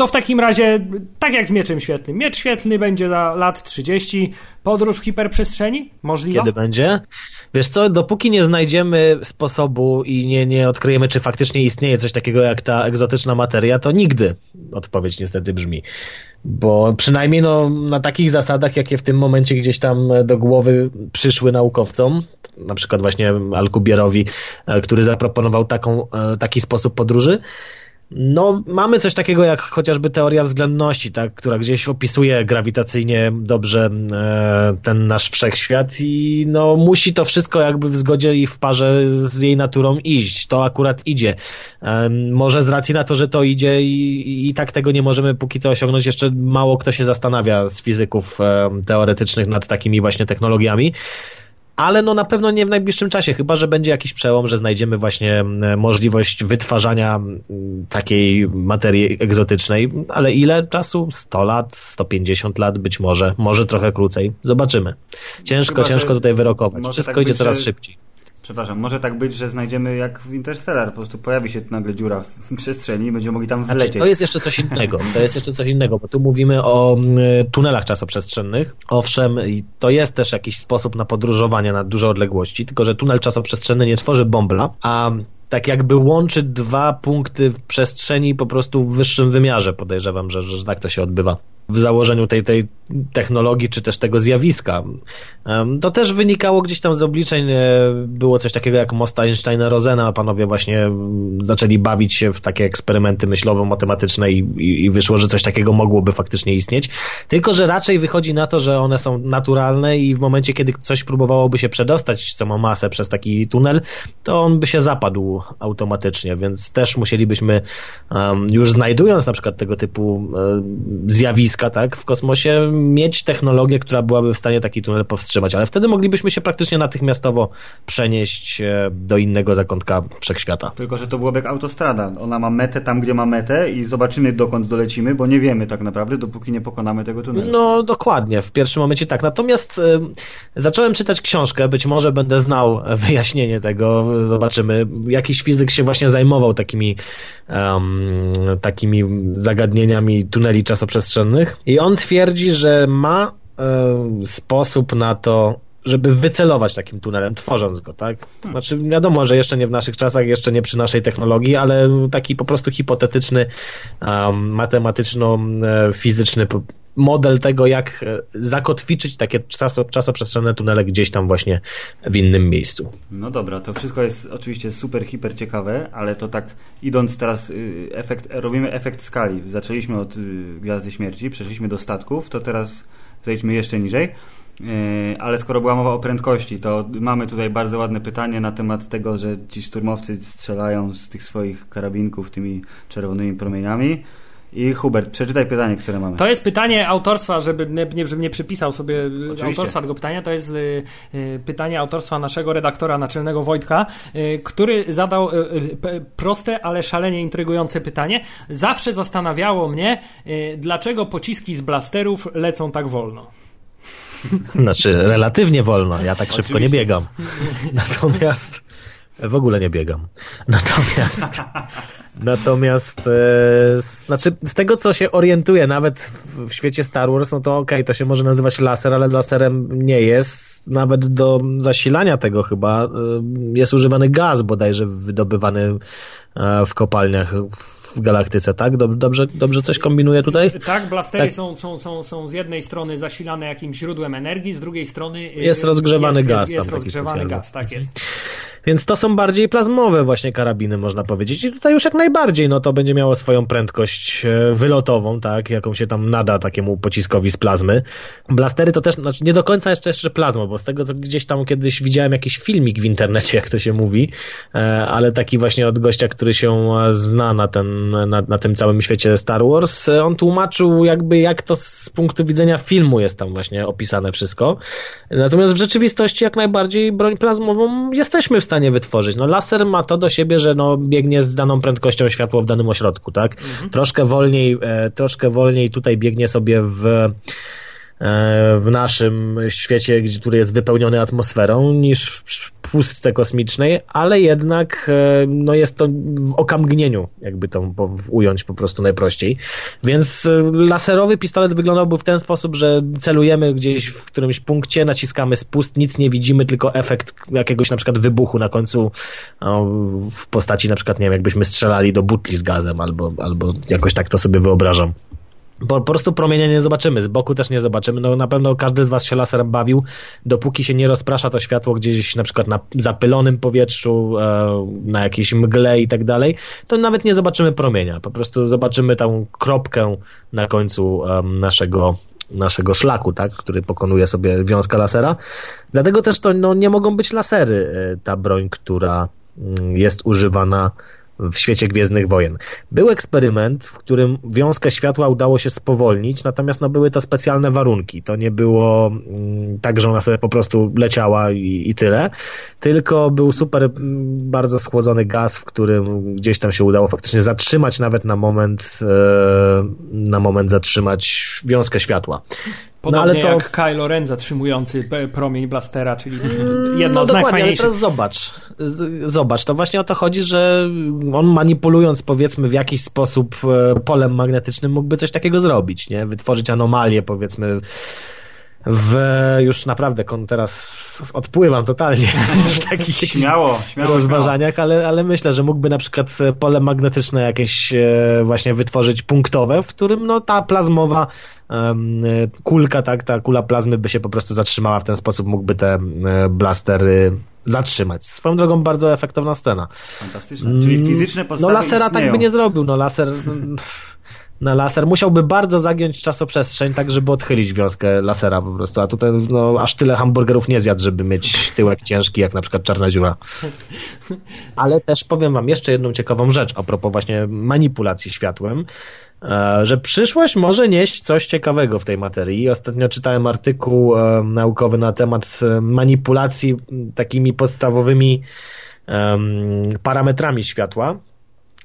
to w takim razie, tak jak z mieczem świetlnym. Miecz świetlny będzie za lat 30. Podróż w hiperprzestrzeni? Możliwa? Kiedy będzie? Wiesz co, dopóki nie znajdziemy sposobu i nie, nie odkryjemy, czy faktycznie istnieje coś takiego jak ta egzotyczna materia, to nigdy odpowiedź niestety brzmi. Bo przynajmniej no, na takich zasadach, jakie w tym momencie gdzieś tam do głowy przyszły naukowcom, na przykład właśnie Alcubierowi, e, który zaproponował taką, e, taki sposób podróży, no, mamy coś takiego jak chociażby teoria względności, tak, która gdzieś opisuje grawitacyjnie dobrze e, ten nasz wszechświat i no, musi to wszystko jakby w zgodzie i w parze z jej naturą iść. To akurat idzie. E, może z racji na to, że to idzie i, i tak tego nie możemy póki co osiągnąć, jeszcze mało kto się zastanawia z fizyków e, teoretycznych nad takimi właśnie technologiami ale no na pewno nie w najbliższym czasie, chyba że będzie jakiś przełom, że znajdziemy właśnie możliwość wytwarzania takiej materii egzotycznej, ale ile czasu? 100 lat, 150 lat być może, może trochę krócej. Zobaczymy. Ciężko, chyba, ciężko tutaj wyrokować. Wszystko tak idzie coraz że... szybciej przepraszam, może tak być, że znajdziemy jak w Interstellar, po prostu pojawi się nagle dziura w [LAUGHS] przestrzeni i będziemy mogli tam znaczy, wlecieć. to jest jeszcze coś innego, to jest jeszcze coś innego, bo tu mówimy o tunelach czasoprzestrzennych. Owszem, to jest też jakiś sposób na podróżowanie na duże odległości, tylko że tunel czasoprzestrzenny nie tworzy bombla, a tak jakby łączy dwa punkty w przestrzeni po prostu w wyższym wymiarze. Podejrzewam, że, że tak to się odbywa w założeniu tej, tej technologii, czy też tego zjawiska. To też wynikało gdzieś tam z obliczeń, e, było coś takiego jak most Einsteina-Rosena, panowie właśnie zaczęli bawić się w takie eksperymenty myślowo-matematyczne i, i, i wyszło, że coś takiego mogłoby faktycznie istnieć, tylko że raczej wychodzi na to, że one są naturalne i w momencie, kiedy coś próbowałoby się przedostać, co ma masę przez taki tunel, to on by się zapadł automatycznie, więc też musielibyśmy już znajdując na przykład tego typu um, zjawiska, tak, w kosmosie, mieć technologię, która byłaby w stanie taki tunel powstrzymać, ale wtedy moglibyśmy się praktycznie natychmiastowo przenieść e, do innego zakątka wszechświata. Tylko, że to byłoby jak autostrada. Ona ma metę tam, gdzie ma metę i zobaczymy, dokąd dolecimy, bo nie wiemy tak naprawdę, dopóki nie pokonamy tego tunelu. No, dokładnie. W pierwszym momencie tak. Natomiast y, zacząłem czytać książkę, być może będę znał wyjaśnienie tego, zobaczymy. Jakiś fizyk się właśnie zajmował takimi, um, takimi zagadnieniami tuneli czasoprzestrzennych i on twierdzi, że ma e, sposób na to, żeby wycelować takim tunelem, tworząc go, tak? Hmm. Znaczy, wiadomo, że jeszcze nie w naszych czasach, jeszcze nie przy naszej technologii, ale taki po prostu hipotetyczny, um, matematyczno-fizyczny model tego, jak e, zakotwiczyć takie czaso, czasoprzestrzenne tunele gdzieś tam właśnie w innym miejscu. No dobra, to wszystko jest oczywiście super, hiper ciekawe, ale to tak idąc teraz, y, efekt, robimy efekt skali. Zaczęliśmy od y, Gwiazdy Śmierci, przeszliśmy do statków, to teraz zejdźmy jeszcze niżej. Y, ale skoro była mowa o prędkości, to mamy tutaj bardzo ładne pytanie na temat tego, że ci szturmowcy strzelają z tych swoich karabinków tymi czerwonymi promieniami. I Hubert, przeczytaj pytanie, które mamy. To jest pytanie autorstwa, żeby nie, żeby nie przypisał sobie Oczywiście. autorstwa tego pytania. To jest y, y, pytanie autorstwa naszego redaktora naczelnego Wojtka, y, który zadał proste, ale szalenie intrygujące pytanie. Zawsze zastanawiało mnie, dlaczego pociski z blasterów lecą tak wolno. Znaczy, relatywnie wolno. Ja tak Oczywiście. szybko nie biegam. [LAUGHS] Natomiast w ogóle nie biegam. [LAUGHS] Natomiast [LAUGHS] Natomiast e, znaczy z tego co się orientuję nawet w, w świecie Star Wars, no to okej, okay, to się może nazywać laser, ale laserem nie jest. Nawet do zasilania tego chyba e, jest używany gaz bodajże wydobywany e, w kopalniach w galaktyce, tak? Dobrze, dobrze coś kombinuję tutaj? Tak, blastery tak. Są, są, są, są z jednej strony zasilane jakimś źródłem energii, z drugiej strony jest rozgrzewany jest, gaz. Jest, jest rozgrzewany gaz, tak jest. Więc to są bardziej plazmowe właśnie karabiny, można powiedzieć. I tutaj już jak najbardziej, no to będzie miało swoją prędkość e, wylotową, tak, jaką się tam nada takiemu pociskowi z plazmy. Blastery to też, znaczy nie do końca jeszcze, jeszcze plazma, bo z tego, co gdzieś tam kiedyś widziałem jakiś filmik w internecie, jak to się mówi, e, ale taki właśnie od gościa, który się zna na, ten, na, na tym całym świecie Star Wars, e, on tłumaczył jakby jak to z punktu widzenia filmu jest tam właśnie opisane wszystko. Natomiast w rzeczywistości jak najbardziej broń plazmową jesteśmy w stanie wytworzyć. No laser ma to do siebie, że no biegnie z daną prędkością światła w danym ośrodku, tak? Mhm. Troszkę wolniej, e, troszkę wolniej tutaj biegnie sobie w w naszym świecie, który jest wypełniony atmosferą, niż w pustce kosmicznej, ale jednak no jest to w okamgnieniu, jakby to ująć po prostu najprościej. Więc laserowy pistolet wyglądałby w ten sposób, że celujemy gdzieś w którymś punkcie, naciskamy spust, nic nie widzimy, tylko efekt jakiegoś na przykład wybuchu na końcu w postaci na przykład, nie wiem, jakbyśmy strzelali do butli z gazem albo, albo jakoś tak to sobie wyobrażam. Po, prostu promienia nie zobaczymy, z boku też nie zobaczymy. No na pewno każdy z was się laserem bawił, dopóki się nie rozprasza to światło gdzieś na przykład na zapylonym powietrzu, e, na jakiejś mgle i tak dalej, to nawet nie zobaczymy promienia. Po prostu zobaczymy tą kropkę na końcu naszego naszego szlaku, tak, który pokonuje sobie wiązka lasera. Dlatego też to no, nie mogą być lasery, e, ta broń, która mm, jest używana w świecie Gwiezdnych Wojen. Był eksperyment, w którym wiązkę światła udało się spowolnić, natomiast no, były to specjalne warunki. To nie było mm, tak, że ona sobie po prostu leciała i, i tyle, tylko był super mm, bardzo schłodzony gaz, w którym gdzieś tam się udało faktycznie zatrzymać nawet na moment e, na moment zatrzymać wiązkę światła. Podobnie no, ale to... jak Kylo Ren zatrzymujący promień blastera, czyli jedno no, z dokładnie, ale teraz zobacz, zobacz, to właśnie o to chodzi, że on manipulując powiedzmy w jakiś sposób e, polem magnetycznym mógłby coś takiego zrobić, nie? Wytworzyć anomalię powiedzmy w już naprawdę teraz odpływam totalnie [LAUGHS] w takich [LAUGHS] śmiało, śmiało, rozważaniach, śmiało. Ale, ale myślę, że mógłby na przykład pole magnetyczne jakieś e, właśnie wytworzyć punktowe, w którym no ta plazmowa kulka, tak, ta kula plazmy by się po prostu zatrzymała w ten sposób, mógłby te e, blastery zatrzymać. Swoją drogą bardzo efektowna scena. Fantastyczna. Czyli mm, fizyczne podstawy No lasera istnieją. tak by nie zrobił, no laser na laser musiałby bardzo zagiąć czasoprzestrzeń, tak żeby odchylić wiązkę lasera po prostu, a tutaj no, aż tyle hamburgerów nie zjadł, żeby mieć tyłek ciężki jak na przykład czarna dziura. [LAUGHS] Ale też powiem wam jeszcze jedną ciekawą rzecz a propos właśnie manipulacji światłem. E, że przyszłość może nieść coś ciekawego w tej materii. Ostatnio czytałem artykuł e, naukowy na temat e, manipulacji takimi podstawowymi parametrami światła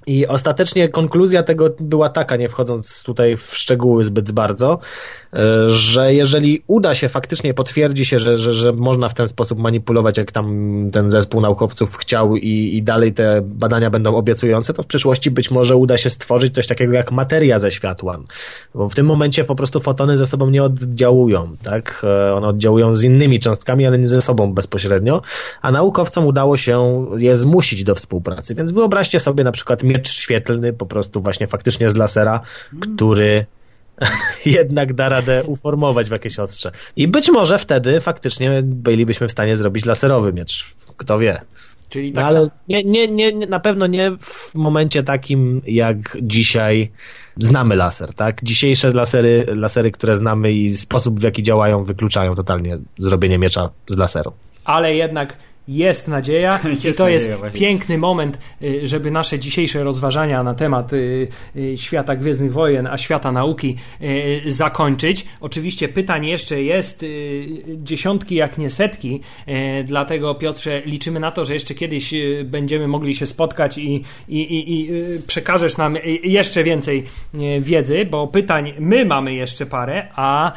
i ostatecznie konkluzja tego była taka, nie wchodząc tutaj w szczegóły zbyt bardzo, że jeżeli uda się faktycznie, potwierdzi się, że, że, że można w ten sposób manipulować, jak tam ten zespół naukowców chciał i, i dalej te badania będą obiecujące, to w przyszłości być może uda się stworzyć coś takiego jak materia ze światła. Bo w tym momencie po prostu fotony ze sobą nie oddziałują, tak? E, one oddziałują z innymi cząstkami, ale nie ze sobą bezpośrednio, a naukowcom udało się je zmusić do współpracy. Więc wyobraźcie sobie na przykład miecz świetlny, po prostu właśnie faktycznie z lasera, który [LAUGHS] jednak da radę uformować w jakieś ostrze. I być może wtedy faktycznie bylibyśmy w stanie zrobić laserowy miecz. Kto wie. Czyli no tak no, ale nie, nie, nie, na pewno nie w momencie takim, jak dzisiaj znamy laser, tak? Dzisiejsze lasery, lasery, które znamy i sposób, w jaki działają, wykluczają totalnie zrobienie miecza z laseru. Ale jednak jest nadzieja [LAUGHS] jest i to jest właśnie. piękny moment, y, żeby nasze dzisiejsze rozważania na temat y, y, świata Gwiezdnych Wojen, a świata nauki zakończyć. Oczywiście pytań jeszcze jest dziesiątki, jak nie setki, dlatego Piotrze liczymy na to, że jeszcze kiedyś będziemy mogli się spotkać i, i, i, i przekażesz nam jeszcze więcej wiedzy, bo pytań my mamy jeszcze parę, a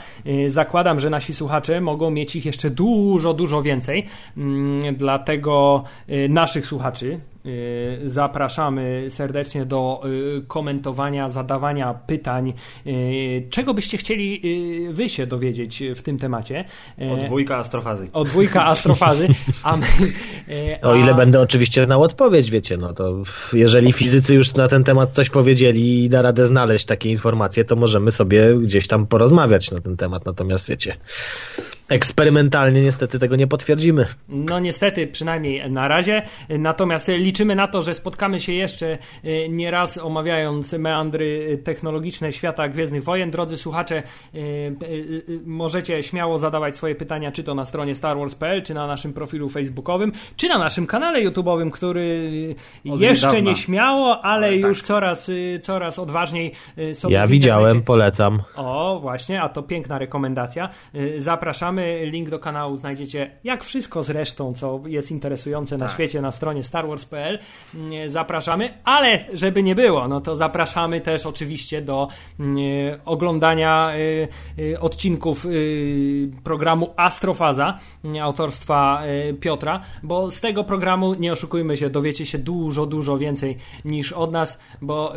zakładam, że nasi słuchacze mogą mieć ich jeszcze dużo, dużo więcej mm, Dlatego y, naszych słuchaczy y, zapraszamy serdecznie do y, komentowania, zadawania pytań. Czego byście chcieli wy się dowiedzieć w tym temacie? O dwójka astrofazy. O dwójka astrofazy. A my, a... O ile będę oczywiście znał odpowiedź, wiecie, no to jeżeli fizycy już na ten temat coś powiedzieli i da radę znaleźć takie informacje, to możemy sobie gdzieś tam porozmawiać na ten temat. Natomiast wiecie, Eksperymentalnie niestety tego nie potwierdzimy. No niestety, przynajmniej na razie. Natomiast liczymy na to, że spotkamy się jeszcze e, nieraz omawiając meandry technologiczne świata Gwiezdnych Wojen. Drodzy słuchacze, e, e, możecie śmiało zadawać swoje pytania, czy to na stronie StarWars.pl, czy na naszym profilu facebookowym, czy na naszym kanale YouTube'owym, który Od jeszcze niedawna. nie śmiało, ale, ale już tak. coraz, coraz odważniej sobie Ja widziałem, polecam. O, właśnie, a to piękna rekomendacja. Zapraszamy zapraszamy. Link do kanału znajdziecie, jak wszystko zresztą, co jest interesujące na Tak. świecie, na stronie starwars.pl. Mm, Zapraszamy, ale żeby nie było, no to zapraszamy też oczywiście do mm, oglądania y, y, odcinków y, programu Astrofaza y, autorstwa Piotra, bo z tego programu, nie oszukujmy się, dowiecie się dużo, dużo więcej niż od nas, bo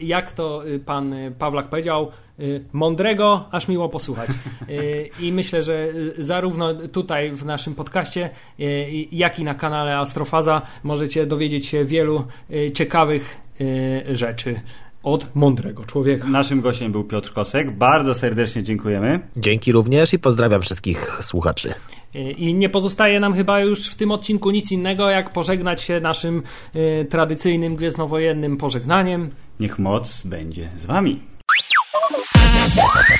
jak to pan Pawlak powiedział, mądrego, aż miło posłuchać. Y, I myślę, że y, zarówno tutaj w naszym podcaście, y, jak i na kanale Astrofaza możecie dowiedzieć się wielu y, ciekawych y, rzeczy od mądrego człowieka. Naszym gościem był Piotr Kosek. Bardzo serdecznie dziękujemy. Dzięki również i pozdrawiam wszystkich słuchaczy. Y, I nie pozostaje nam chyba już w tym odcinku nic innego, jak pożegnać się naszym y, tradycyjnym gwiezdnowojennym pożegnaniem. Niech moc będzie z wami. Yeah!